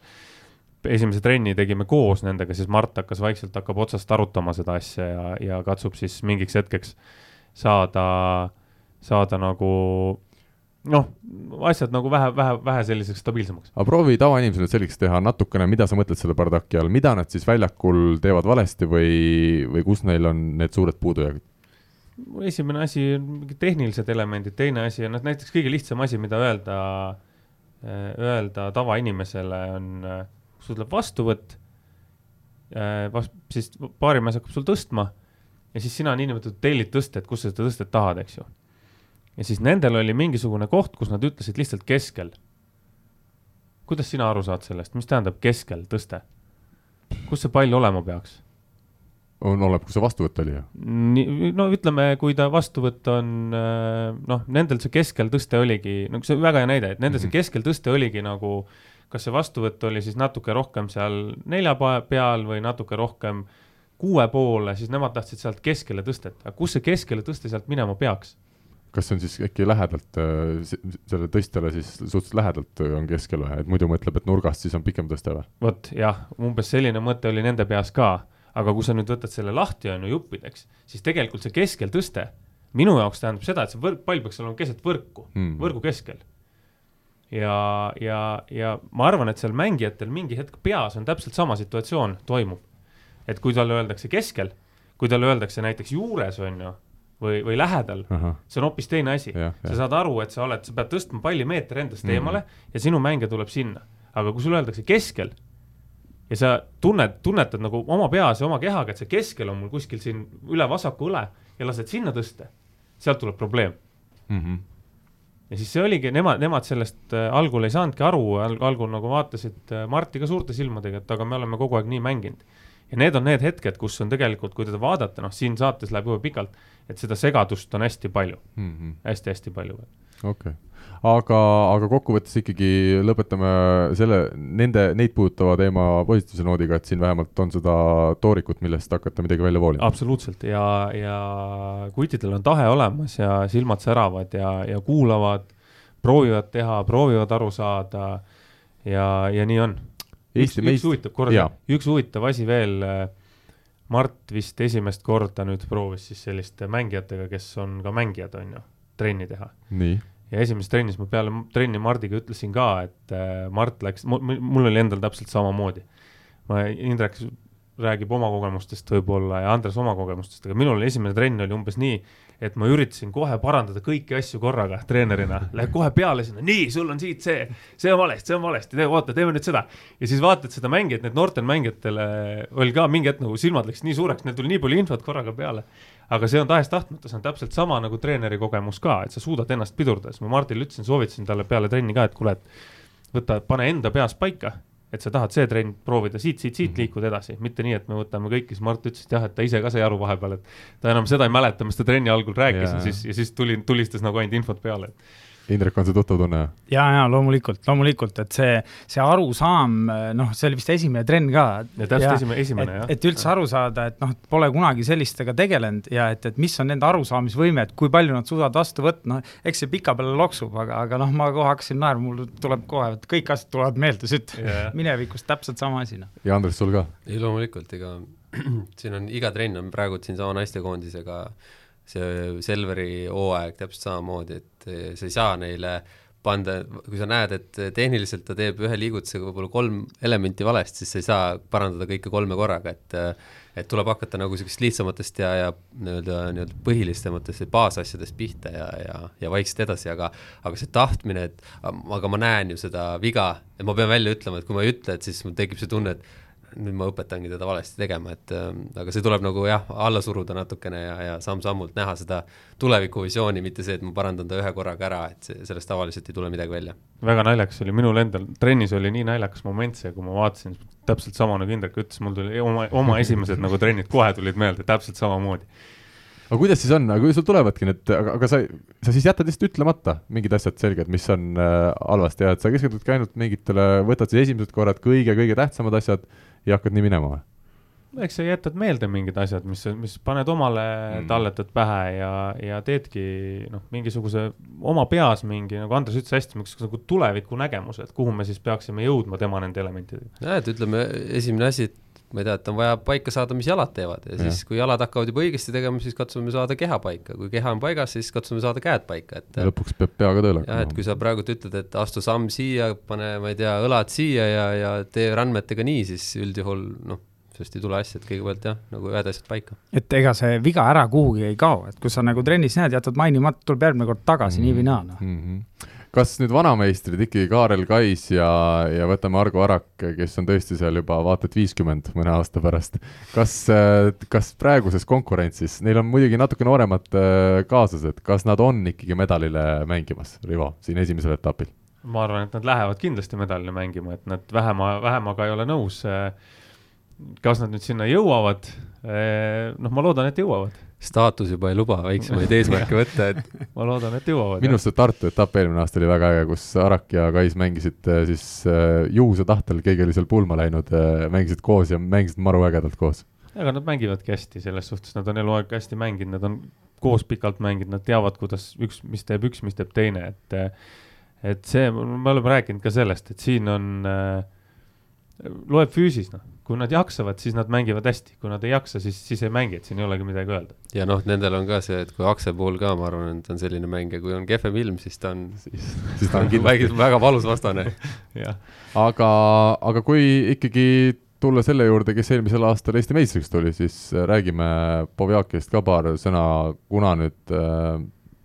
esimese trenni tegime koos nendega, siis Mart hakkas vaikselt, hakkab otsast arutama seda asja ja, ja katsub siis mingiks hetkeks saada, saada nagu noh, asjad nagu vähe, vähe, vähe selliseks stabiilsemaks. aga proovi tavainimesele selgeks teha natukene, mida sa mõtled selle bardaki all, mida nad siis väljakul teevad valesti või, või kus neil on need suured puudujäägid? Esimene asi on mingid tehnilised elemendid, teine asi on, noh näiteks kõige lihtsam asi, mida öelda, äh, öelda tavainimesele on, äh, sul tuleb vastuvõtt, äh, siis baarimees hakkab sul tõstma ja siis sina niinimetatud tellid tõstet, kus sa seda tõstet tahad, eks ju. ja siis nendel oli mingisugune koht, kus nad ütlesid lihtsalt keskel. kuidas sina aru saad sellest, mis tähendab keskel tõste? kus see pall olema peaks? On, oleneb, kus see vastuvõtt oli ju. nii, no ütleme, kui ta vastuvõtt on äh, noh, nendel see keskel tõste oligi, no see on väga hea näide, et nendel see mhm. keskel tõste oligi nagu, kas see vastuvõtt oli siis natuke rohkem seal nelja peal või natuke rohkem kuue poole, siis nemad tahtsid sealt keskele tõstet, aga kus see keskele tõste sealt minema peaks? kas see on siis äkki lähedalt, äh, selle tõstjale siis suhteliselt lähedalt on keskel või, et muidu mõtleb, et nurgast siis on pikem tõste või? vot jah, umbes selline mõte oli nende peas ka aga kui sa nüüd võtad selle lahti, on ju, juppideks, siis tegelikult see keskeltõste minu jaoks tähendab seda, et see võrk, pall peaks olema keset võrku mm., võrgu keskel. ja, ja, ja ma arvan, et seal mängijatel mingi hetk peas on täpselt sama situatsioon toimub. et kui talle öeldakse keskel, kui talle öeldakse näiteks juures, on ju, või, või lähedal, see on hoopis teine asi. sa saad aru, et sa oled, sa pead tõstma palli meeter endast mm. eemale ja sinu mängija tuleb sinna. aga kui sulle öeldakse keskel ja sa tunned, tunnetad nagu oma peas ja oma kehaga, et see keskel on mul kuskil siin üle vasaku õle ja lased sinna tõsta, sealt tuleb probleem mm. -hmm. ja siis see oligi, nemad, nemad sellest äh, algul ei saanudki aru, algul nagu vaatasid äh, Marti ka suurte silmadega, et aga me oleme kogu aeg nii mänginud. ja need on need hetked, kus on tegelikult, kui teda vaadata, noh, siin saates läheb jube pikalt, et seda segadust on hästi palju mm -hmm., hästi-hästi palju okei okay aga, aga kokkuvõttes ikkagi lõpetame selle, nende, neid puudutava teema positiivse noodiga, et siin vähemalt on seda toorikut, millest hakata midagi välja voolima. absoluutselt ja, ja kutidel on tahe olemas ja silmad säravad ja, ja kuulavad, proovivad teha, proovivad aru saada ja, ja nii on. üks, üks huvitav, korda, üks huvitav asi veel Mart vist esimest korda nüüd proovis siis selliste mängijatega, kes on ka mängijad, on ju, trenni teha. Ja esimeses trennis ma peale trenni Mardiga ütlesin ka, et äh, Mart läks, mul oli endal täpselt samamoodi. ma, Indrek räägib oma kogemustest võib-olla ja Andres oma kogemustest, aga minul esimene trenn oli umbes nii, et ma üritasin kohe parandada kõiki asju korraga treenerina, lähed kohe peale sinna, nii, sul on siit see, see on valesti, see on valesti, oota, teeme nüüd seda. ja siis vaatad seda mängijat, need noortel mängijatel oli ka mingi hetk nagu silmad läksid nii suureks, neil tuli nii palju infot korraga peale. Aga see on tahes-tahtmata, see on täpselt sama nagu treeneri kogemus ka, et sa suudad ennast pidurdada, siis ma Martinile ütlesin, soovitasin talle peale trenni ka, et kuule, et võta, pane enda peas paika, et sa tahad see trenn proovida siit, siit, siit mhm. liikuda edasi, mitte nii, et me võtame kõik, siis Mart ütles, et jah, et ta ise ka sai aru vahepeal, et ta enam seda ei mäleta, mis ta trenni algul rääkis ja, ja siis, ja siis tuli, tulistas nagu ainult infot peale, et Indrek, on see tuttav tunne? ja, ja loomulikult, loomulikult, et see, see arusaam, noh, see oli vist esimene trenn ka. ja täpselt esimene, esimene jah. et üldse aru saada, et noh, pole kunagi sellistega tegelenud ja et, et mis on nende arusaamisvõime, et kui palju nad suudavad vastu võtta, noh, eks see pikapeale loksub, aga, aga noh, ma kohe hakkasin naerma, mul tuleb kohe, et kõik asjad tulevad meelde, sütt yeah. [laughs] minevikust täpselt sama asi, noh. ja Andres, sul ka? ei, loomulikult, ega [clears throat] siin on iga trenn on praegu siinsama naistekoondisega see Selveri hooaeg täpselt samamoodi, et eh, sa ei saa neile panda, kui sa näed, et tehniliselt ta teeb ühe liigutusega võib-olla kolm elementi valesti, siis sa ei saa parandada kõike kolme korraga, et et tuleb hakata nagu niisugust lihtsamatest ja, ja nii-öelda, nii-öelda põhilisematest baasasjadest pihta ja, ja, ja vaikselt edasi, aga aga see tahtmine, et aga ma näen ju seda viga ja ma pean välja ütlema, et kui ma ei ütle, et siis mul tekib see tunne, et nüüd ma õpetangi teda valesti tegema, et äh, aga see tuleb nagu jah, alla suruda natukene ja, ja samm-sammult näha seda tulevikuvisiooni, mitte see, et ma parandan ta ühe korraga ära, et see, sellest tavaliselt ei tule midagi välja. väga naljakas oli, minul endal trennis oli nii naljakas moment see, kui ma vaatasin, täpselt sama nagu Indrek ütles, mul tuli oma, oma [laughs] esimesed nagu trennid kohe tulid meelde, täpselt samamoodi aga kuidas siis on, aga kui sul tulevadki need, aga, aga sa, sa siis jätad lihtsalt ütlemata mingid asjad selged, mis on äh, halvasti ja et sa keskendudki ainult mingitele, võtad siis esimesed korrad kõige-kõige tähtsamad asjad ja hakkad nii minema või? eks sa jätad meelde mingid asjad, mis, mis paned omale mm., talletad pähe ja, ja teedki noh, mingisuguse oma peas mingi, nagu Andres ütles hästi, mingisuguse nagu tulevikunägemuse, et kuhu me siis peaksime jõudma tema nende elementidega. jah, et ütleme, esimene asi, et ma ei tea, et on vaja paika saada, mis jalad teevad ja siis, kui jalad hakkavad juba õigesti tegema, siis katsume saada keha paika, kui keha on paigas, siis katsume saada käed paika, et ja lõpuks peab pea ka tööle hakkama. jah, et kui sa praegu ütled, et astu samm siia, pane, ma ei tea, õlad siia ja, ja tee randmetega nii, siis üldjuhul noh, sellest ei tule asja, et kõigepealt jah, nagu ühed asjad paika. et ega see viga ära kuhugi ei kao, et kui sa nagu trennis näed, jätad mainimata, tuleb järgmine kord tagasi mm, -hmm. nii või naa, noh mm -hmm kas nüüd vanameistrid ikkagi Kaarel Kais ja, ja võtame Argo Arak, kes on tõesti seal juba vaata et viiskümmend mõne aasta pärast, kas, kas praeguses konkurentsis, neil on muidugi natuke nooremad äh, kaaslased, kas nad on ikkagi medalile mängimas, Rivo, siin esimesel etapil? ma arvan, et nad lähevad kindlasti medalile mängima, et nad vähema, vähemaga ei ole nõus. kas nad nüüd sinna jõuavad? noh, ma loodan, et jõuavad staatus juba ei luba väiksemaid eesmärke võtta, et ma loodan, et jõuavad. minu arust see Tartu etapp eelmine aasta oli väga äge, kus Arak ja Kais mängisid äh, siis äh, juhuse tahtel, keegi oli seal pulma läinud, äh, mängisid koos ja mängisid maru ägedalt koos. aga nad mängivadki hästi, selles suhtes nad on eluaeg hästi mänginud, nad on koos pikalt mänginud, nad teavad, kuidas üks, mis teeb üks, mis teeb teine, et et see, me oleme rääkinud ka sellest, et siin on äh,, loeb füüsis, noh kui nad jaksavad, siis nad mängivad hästi, kui nad ei jaksa, siis, siis ei mängi, et siin ei olegi midagi öelda. ja noh, nendel on ka see, et kui Akse puhul ka, ma arvan, et on selline mängija, kui on kehvem ilm, siis ta on, siis, siis ta on kindlasti väga valus vastane. [laughs] Aga, aga kui ikkagi tulla selle juurde, kes eelmisel aastal Eesti meistriks tuli, siis räägime Povjakist ka paar sõna, kuna nüüd äh,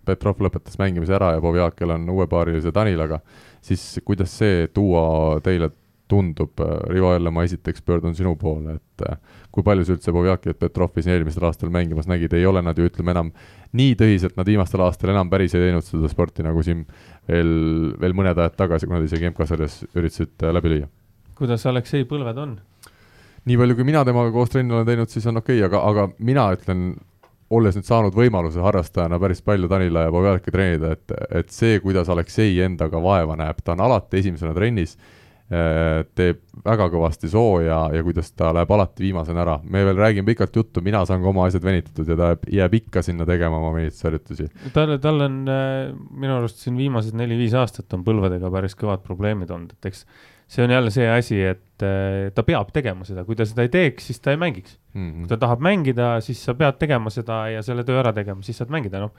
Petrov lõpetas mängimise ära ja Povjakel on uuepaarilise Danilaga, siis kuidas see duo teile tundub, äh, Rivo jälle ma esiteks pöördun sinu poole, et äh, kui palju sa üldse Povjaki ja Petrovi siin eelmisel aastal mängimas nägid, ei ole nad ju ütleme enam nii tõsiselt, nad viimastel aastatel enam päris ei teinud seda sporti, nagu siin veel, veel mõned ajad tagasi, kui nad isegi MK-sarjas üritasid äh, läbi lüüa. kuidas Aleksei põlved on? nii palju, kui mina temaga koos trenni olen teinud, siis on okei okay,, aga, aga mina ütlen olles nüüd saanud võimaluse harrastajana päris palju Tanila ja Bogalki treenida, et, et see, kuidas Aleksei endaga vaeva näeb, ta on alati esimesena trennis, teeb väga kõvasti sooja ja kuidas ta läheb alati viimasena ära. me veel räägime pikalt juttu, mina saan ka oma asjad venitatud ja ta jääb, ikka sinna tegema oma venitlusharjutusi. tal, tal on äh, minu arust siin viimased neli-viis aastat on põlvedega päris kõvad probleemid olnud, et eks see on jälle see asi, et äh, ta peab tegema seda, kui ta seda ei teeks, siis ta ei mängiks mm. -hmm. kui ta tahab mängida, siis sa pead tegema seda ja selle töö ära tegema, siis saad mängida, noh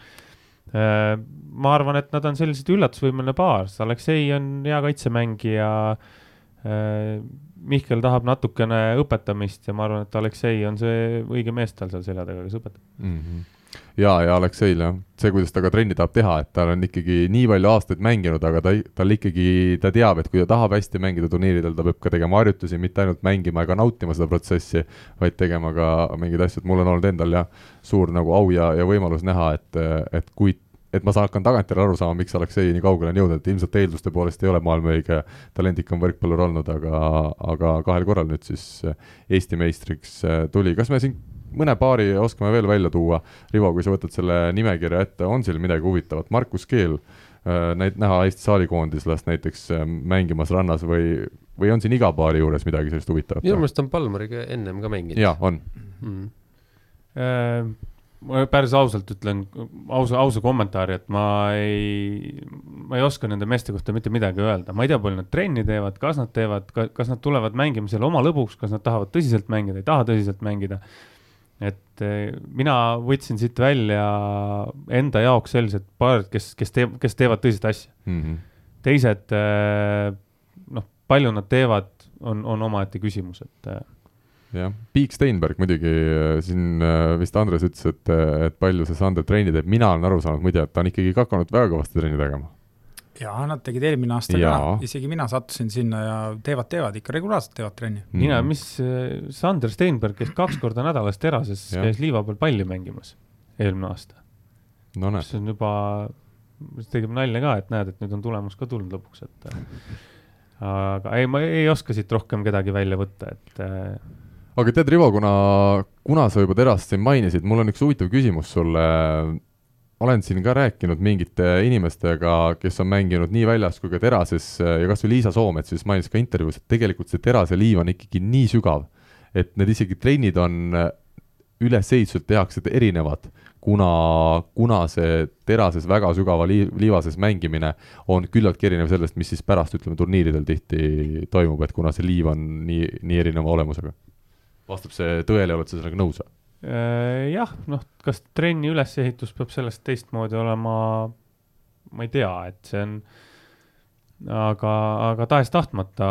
äh,. ma arvan, et nad on sellised üllatusvõimeline paar, Aleksei on hea kaitsemängija äh,. Mihkel tahab natukene õpetamist ja ma arvan, et Aleksei on see õige mees tal seal selja taga, kes õpetab mm. -hmm ja, ja Alekseil jah, see, kuidas ta ka trenni tahab teha, et tal on ikkagi nii palju aastaid mänginud, aga ta, tal ikkagi, ta teab, et kui ta tahab hästi mängida turniiridel, ta peab ka tegema harjutusi, mitte ainult mängima ega nautima seda protsessi, vaid tegema ka mingeid asju, et mul on olnud endal jah, suur nagu au ja, ja võimalus näha, et, et kui et ma saan, hakkan tagantjärele aru saama, miks Aleksei nii kaugele on jõudnud, et ilmselt eelduste poolest ei ole maailma õige talendikam võrkpallur olnud, aga, aga kahel korral nüüd siis Eesti meistriks tuli. kas me siin mõne paari oskame veel välja tuua. Rivo, kui sa võtad selle nimekirja ette, on seal midagi huvitavat, Markus Keel äh,, näit-, näha Eesti saalikoondislast näiteks äh, mängimas rannas või, või on siin iga paari juures midagi sellist huvitavat? minu meelest on Palmariga ennem ka mänginud. jaa, on mm.. Äh, ma päris ausalt ütlen, ausa, ausa kommentaari, et ma ei, ma ei oska nende meeste kohta mitte midagi öelda, ma ei tea, palju nad trenni teevad, kas nad teevad, kas nad tulevad mängima seal oma lõbuks, kas nad tahavad tõsiselt mängida, ei taha tõsiselt mängida et eh, mina võtsin siit välja enda jaoks sellised paarid, kes, kes teeb, kes teevad tõsist asja mm. -hmm. teised, eh, noh, palju nad teevad, on, on omaette küsimus, et. Jah, Piik Steinberg muidugi siin vist Andres ütles, et, et palju see Sander trenni teeb, mina olen aru saanud muide, et ta on ikkagi ka hakanud väga kõvasti trenni tegema. Jaa, nad tegid eelmine aasta ja. ka, isegi mina sattusin sinna ja teevad, teevad ikka regulaarselt teevad trenni mm.. mina, mis äh, Sander Steinberg, kes kaks korda nädalas Terases käis liiva peal palli mängimas eelmine aasta? No,. see on juba, tegime nalja ka, et näed, et nüüd on tulemus ka tulnud lõpuks, et äh, aga ei, ma ei oska siit rohkem kedagi välja võtta, et äh, aga tead, Rivo, kuna, kuna sa juba Terast siin mainisid, mul on üks huvitav küsimus sulle olen siin ka rääkinud mingite inimestega, kes on mänginud nii väljas kui ka terases ja kas või Liisa Soomets siis mainis ka intervjuus, et tegelikult see terase liiv on ikkagi nii sügav, et need isegi trennid on ülesehituselt tehakse erinevad, kuna, kuna see terases väga sügava liiv, liivases mängimine on küllaltki erinev sellest, mis siis pärast, ütleme, turniiridel tihti toimub, et kuna see liiv on nii, nii erineva olemusega. Vastab see tõele, oled sa sellega nõus või? Äh, jah, noh, kas trenni ülesehitus peab sellest teistmoodi olema, ma ei tea, et see on, aga, aga tahes-tahtmata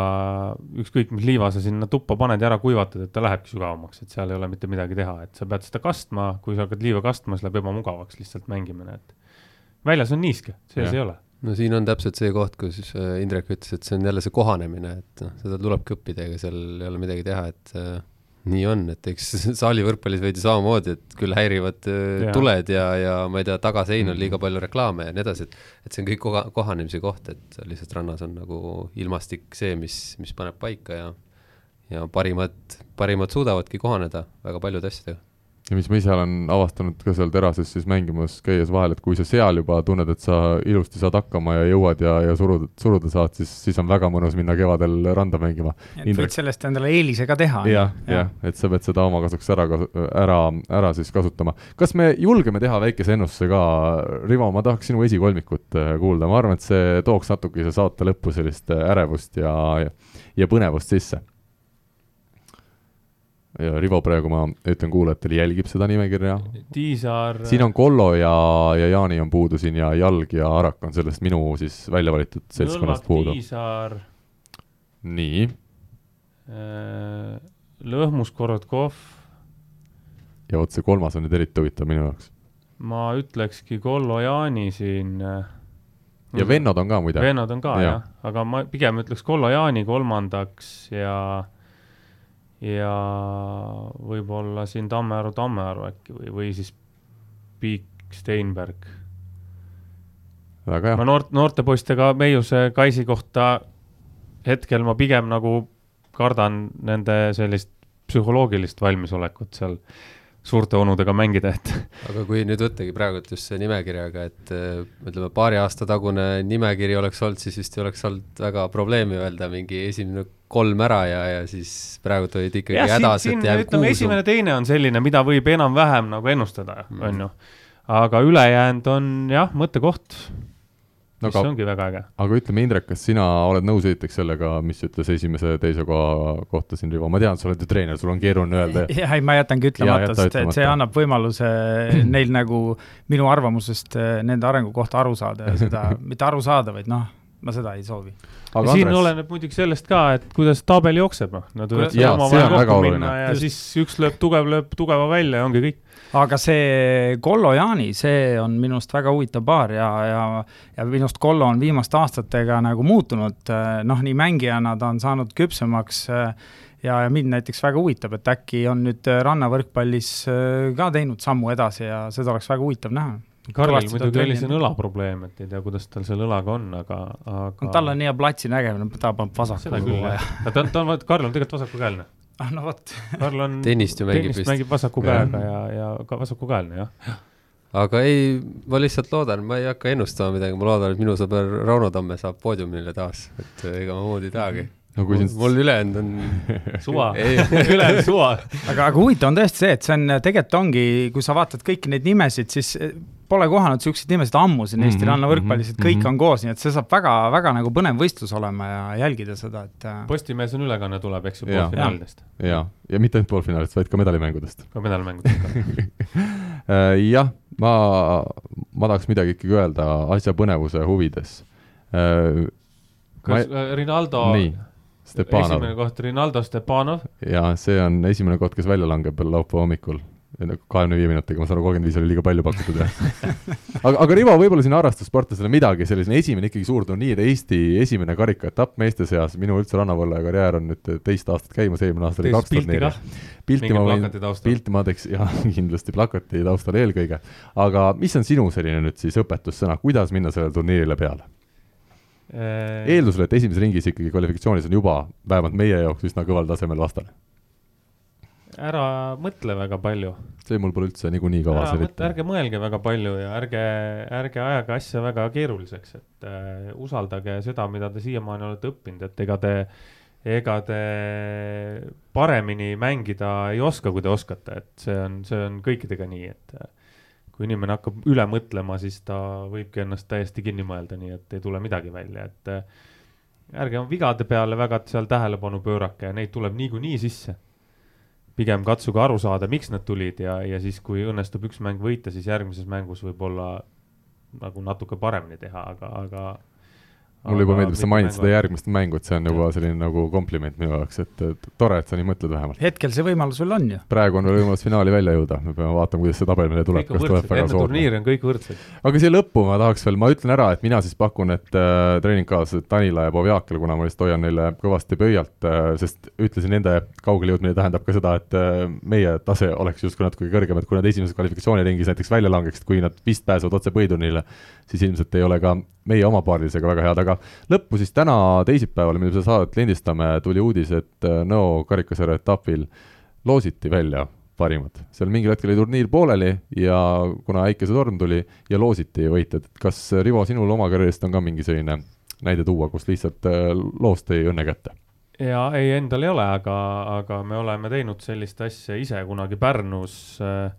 ükskõik, mis liiva sa sinna tuppa paned ja ära kuivatad, et ta lähebki sügavamaks, et seal ei ole mitte midagi teha, et sa pead seda kastma, kui sa hakkad liiva kastma, siis läheb ebamugavaks lihtsalt mängimine, et väljas on niiske, sees ei ole. No siin on täpselt see koht, kus äh, Indrek ütles, et see on jälle see kohanemine, et noh, seda tulebki õppida, ega seal ei ole midagi teha, et äh, nii on, et eks [laughs] saali võrkpallis veidi samamoodi, et küll häirivad äh, ja. tuled ja, ja ma ei tea, tagasein on liiga palju reklaame ja nii edasi, et et see on kõik koha, kohanemise koht, et lihtsalt rannas on nagu ilmastik see, mis, mis paneb paika ja ja parimad, parimad suudavadki kohaneda väga paljude asjadega ja mis ma ise olen avastanud ka seal terases siis mängimas käies vahel, et kui sa seal juba tunned, et sa ilusti saad hakkama ja jõuad ja, ja suruda, suruda saad, siis, siis on väga mõnus minna kevadel randa mängima. et Indrek... võid sellest endale eelise ka teha. jah, jah, et sa pead seda oma kasuks ära, ära, ära siis kasutama. kas me julgeme teha väikese ennustuse ka, Rivo, ma tahaks sinu esikolmikut äh, kuulda, ma arvan, et see tooks natukese saate lõppu sellist äh, ärevust ja, ja, ja põnevust sisse ja Rivo praegu ma ütlen kuulajatele, jälgib seda nimekirja. Tiisaar. siin on Kollo ja, ja Jaani on puudu siin ja Jalg ja Arak on sellest minu siis välja valitud seltskonnast puudu. Tiisaar. nii äh,. Lõhmus Korotkov. ja vot see kolmas on nüüd eriti huvitav minu jaoks. ma ütlekski Kollo Jaani siin. Äh, ja vennad on ka muide. vennad on ka ja. jah, aga ma pigem ütleks Kollo Jaani kolmandaks ja ja võib-olla siin Tammearu, Tammearu äkki või, või siis Piik Steinberg. väga hea. ma noort, noorte poistega Meiuse Kaisi kohta hetkel ma pigem nagu kardan nende sellist psühholoogilist valmisolekut seal suurte onudega mängida, et [laughs] aga kui nüüd võttagi praegult just see nimekirjaga, et äh, ütleme, paari aasta tagune nimekiri oleks olnud, siis vist ei oleks olnud väga probleemi öelda mingi esimene kolm ära ja, ja siis praegult olid ikkagi hädas, et jääb kuusu. esimene, teine on selline, mida võib enam-vähem nagu ennustada mm., on ju. aga ülejäänud on jah, mõttekoht no, mis aga, ongi väga äge. aga ütleme, Indrek, kas sina oled nõus esiteks sellega, mis ütles esimese, teise koha kohta siin Rivo, ma tean, sa oled ju treener, sul on keeruline öelda. [laughs] jah, ei, ma jätangi ütlemata, sest et see annab võimaluse [clears throat] neil nagu minu arvamusest eh, nende arengu kohta aru saada ja seda, mitte aru saada, vaid noh, ma seda ei soovi. aga siin Andres... oleneb muidugi sellest ka, et kuidas tabel jookseb, noh, nad võivad omavahel kokku minna ja Just. siis üks lööb tugev, lööb tugeva välja ja ongi kõik. Aga see Kollo Jaani, see on minu arust väga huvitav paar ja, ja, ja minu arust Kollo on viimaste aastatega nagu muutunud, noh, nii mängijana ta on saanud küpsemaks ja, ja mind näiteks väga huvitab, et äkki on nüüd rannavõrkpallis ka teinud sammu edasi ja seda oleks väga huvitav näha Karlil muidugi oli siin õlaprobleem, et ei tea, kuidas tal selle õlaga on, aga, aga tal on nii hea platsi nägemine, ta paneb vasakule kogu aeg. ta, ta on, Karl on tegelikult vasakukäelne ah no vot Karl on [laughs] tennist ju mängib vist. mängib vasaku käega ja, ja ka vasakukäelne, jah. aga ei, ma lihtsalt loodan, ma ei hakka ennustama midagi, ma loodan, et minu sõber Rauno Tamme saab poodiumile taas, et ega ma muud ei tahagi no kui siin mul ülejäänud on [laughs] suva [laughs] ülejäänud suva. aga, aga huvitav on tõesti see, et see on, tegelikult ongi, kui sa vaatad kõiki neid nimesid, siis pole kohanud siukseid nimesid ammu siin Eesti mm -hmm, rannavõrkpallis, et kõik mm -hmm. on koos, nii et see saab väga, väga nagu põnev võistlus olema ja jälgida seda, et. Äh, Postimehes on ülekanne tuleb, eks ju, poolfinaalidest. ja, ja mitte ainult poolfinaalidest, vaid ka medalimängudest. ka medalimängudest ka [laughs] äh, jah, ma, ma tahaks midagi ikkagi öelda asja põnevuse huvides. Äh, kas ma... Rinaldo nii Stepanov. esimene koht, Rinaldo Stepanov. jaa, see on esimene koht, kes välja langeb veel laupäeva hommikul kahekümne viie minutiga, ma saan aru, kolmkümmend viis oli liiga palju pakutud, jah. [laughs] aga, aga Rivo, võib-olla siin harrastussportlasele midagi, selline esimene ikkagi suur turniir, Eesti esimene karikaetapp meeste seas, minu üldse rannavõlle karjäär on nüüd teist aastat käimas, eelmine aasta oli kaks turniiri. pilti ma võin, pilti ma teeks, jah, [laughs] kindlasti plakati taustal eelkõige. aga mis on sinu selline nüüd siis õpetussõna, kuidas minna sellele turniirile peale? eeldusel, et esimeses ringis ikkagi kvalifikatsioonis on juba vähemalt meie jaoks üsna kõval tasemel vastane ära mõtle väga palju. see mul pole üldse niikuinii kavas eriti. ärge mõelge väga palju ja ärge, ärge ajage asja väga keeruliseks, et äh, usaldage seda, mida te siiamaani olete õppinud, et ega te, ega te paremini mängida ei oska, kui te oskate, et see on, see on kõikidega nii, et äh, kui inimene hakkab üle mõtlema, siis ta võibki ennast täiesti kinni mõelda, nii et ei tule midagi välja, et äh, ärge vigade peale väga seal tähelepanu pöörake, neid tuleb niikuinii sisse pigem katsuge aru saada, miks nad tulid ja, ja siis, kui õnnestub üks mäng võita, siis järgmises mängus võib-olla nagu natuke paremini teha, aga, aga mulle juba meeldib, sa mainid seda järgmist mängu, et see on juba selline nagu kompliment minu jaoks, et, tore, et sa nii mõtled vähemalt. hetkel see võimalus sul on ju. praegu on veel võimalus finaali välja jõuda, me peame vaatama, kuidas see tabel meile tuleb. enne turniiri on kõik võrdsed. aga siia lõppu ma tahaks veel, ma ütlen ära, et mina siis pakun, et äh, treeningkaaslased Tanila ja Povjakil, kuna ma lihtsalt hoian neile kõvasti pöialt äh,, sest ütlesin, nende kaugele jõudmine tähendab ka seda, et äh, meie tase oleks justkui natuke kõrgem, et kui nad esimeses kvalifikatsiooniringis näiteks välja langeksid, kui nad vist pääsevad otse põhiturniirile, siis ilmselt ei ole ka meie oma paarilisega väga head, aga lõppu siis täna teisipäeval, mil me seda saadet lindistame, tuli uudis, et äh, Nõo karikasarja etapil loositi välja parimad. seal mingil hetkel oli turniir pooleli ja kuna äikesetorm tuli ja loositi võitjad, kas Rivo, sinul oma karjäärist on ka mingi selline näide tuua, kus lihtsalt äh, loost tõi õnne kätte? jaa, ei, endal ei ole, aga, aga me oleme teinud sellist asja ise kunagi Pärnus äh,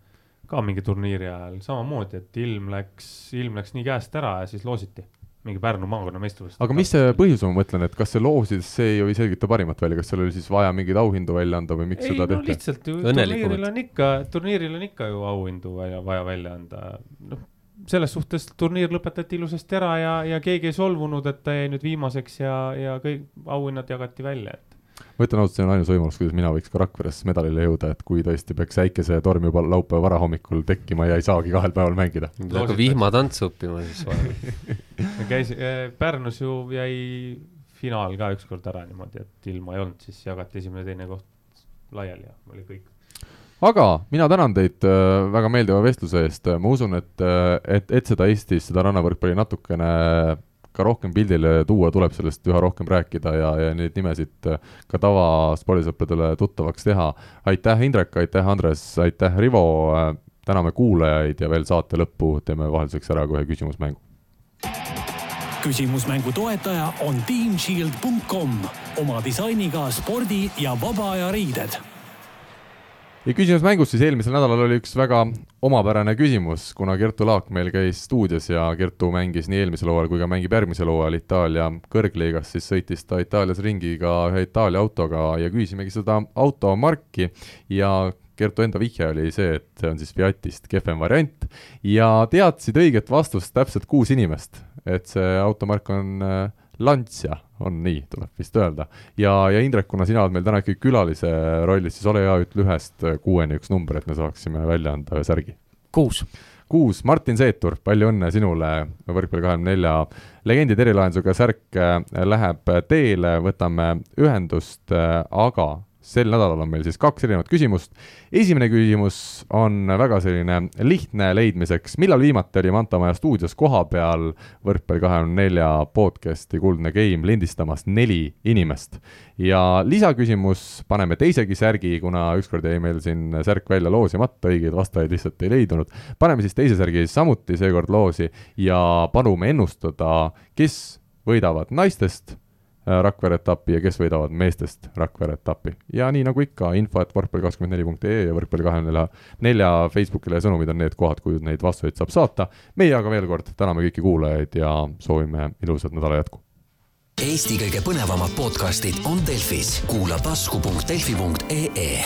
ka mingi turniiri ajal samamoodi, et ilm läks, ilm läks nii käest ära ja siis loositi mingi Pärnu maakonna meistrivõistlus. aga mis see põhjus on, ma mõtlen, et kas see loosides, see ju ei selgita parimat välja, kas seal oli siis vaja mingeid auhindu välja anda või miks ei, seda no, tehti? lihtsalt ju turniiril on ikka, turniiril on ikka ju auhindu vaja, vaja välja anda, noh selles suhtes turniir lõpetati ilusasti ära ja, ja keegi ei solvunud, et ta jäi nüüd viimaseks ja, ja kõik auhinnad jagati välja, et ma ütlen ausalt, see on ainus võimalus, kuidas mina võiks ka Rakveres medalile jõuda, et kui tõesti peaks äikesetorm juba laupäeva varahommikul tekkima ja ei saagi kahel päeval mängida. aga vihmatantsu õppima siis vaja. [laughs] Käis äh,, Pärnus ju jäi finaal ka ükskord ära niimoodi, et ilma ei olnud, siis jagati esimene-teine koht laiali ja oli kõik. Aga mina tänan teid äh, väga meeldiva vestluse eest, ma usun, et, äh, et, et seda Eestis, seda rannavõrkpalli natukene ka rohkem pildile tuua, tuleb sellest üha rohkem rääkida ja, ja neid nimesid ka tavaspordisõpradele tuttavaks teha. aitäh, Indrek, aitäh, Andres, aitäh, Rivo, täname kuulajaid ja veel saate lõppu teeme vahelduseks ära kohe küsimusmängu küsimusmängu toetaja on teamshield.com oma disainiga spordi ja vaba aja riided ja küsimusmängus siis eelmisel nädalal oli üks väga omapärane küsimus, kuna Kertu Laak meil käis stuudios ja Kertu mängis nii eelmisel hooajal kui ka mängib järgmisel hooajal Itaalia kõrgliigas, siis sõitis ta Itaalias ringi ka ühe Itaalia autoga ja küsisimegi seda automarki ja Kertu enda vihje oli see, et see on siis Fiatist kehvem variant. Ja teadsid õiget vastust täpselt kuus inimest, et see automark on äh, Lancia, on nii, tuleb vist öelda. ja, ja Indrek, kuna sina oled meil täna ikkagi külalise rollis, siis ole hea, ütle ühest kuueni üks number, et me saaksime välja anda ühe särgi. kuus. kuus, Martin Seetur, palju õnne sinule, võrkpalli kahekümne nelja legendide erilahendusega särk äh, läheb teele, võtame ühendust, äh, aga sel nädalal on meil siis kaks erinevat küsimust. esimene küsimus on väga selline lihtne leidmiseks, millal viimati oli Manta Maja stuudios kohapeal võrkpalli kahekümne nelja podcasti Kuldne Game lindistamas neli inimest. ja lisaküsimus, paneme teisegi särgi, kuna ükskord jäi meil siin särk välja loosimata, õigeid vastajaid lihtsalt ei leidunud. paneme siis teise särgi samuti seekord loosi ja palume ennustada, kes võidavad naistest Rakvere etapi ja kes võidavad meestest Rakvere etapi. ja nii nagu ikka, info et võrkpalli kakskümmend neli punkt ee ja võrkpalli kahekümne nelja, nelja Facebookile sõnumid on need kohad, kuhu neid vastuseid saab saata. meie aga veel kord täname kõiki kuulajaid ja soovime ilusat nädala jätku. Eesti kõige põnevamad podcastid on Delfis, kuula tasku.delfi.ee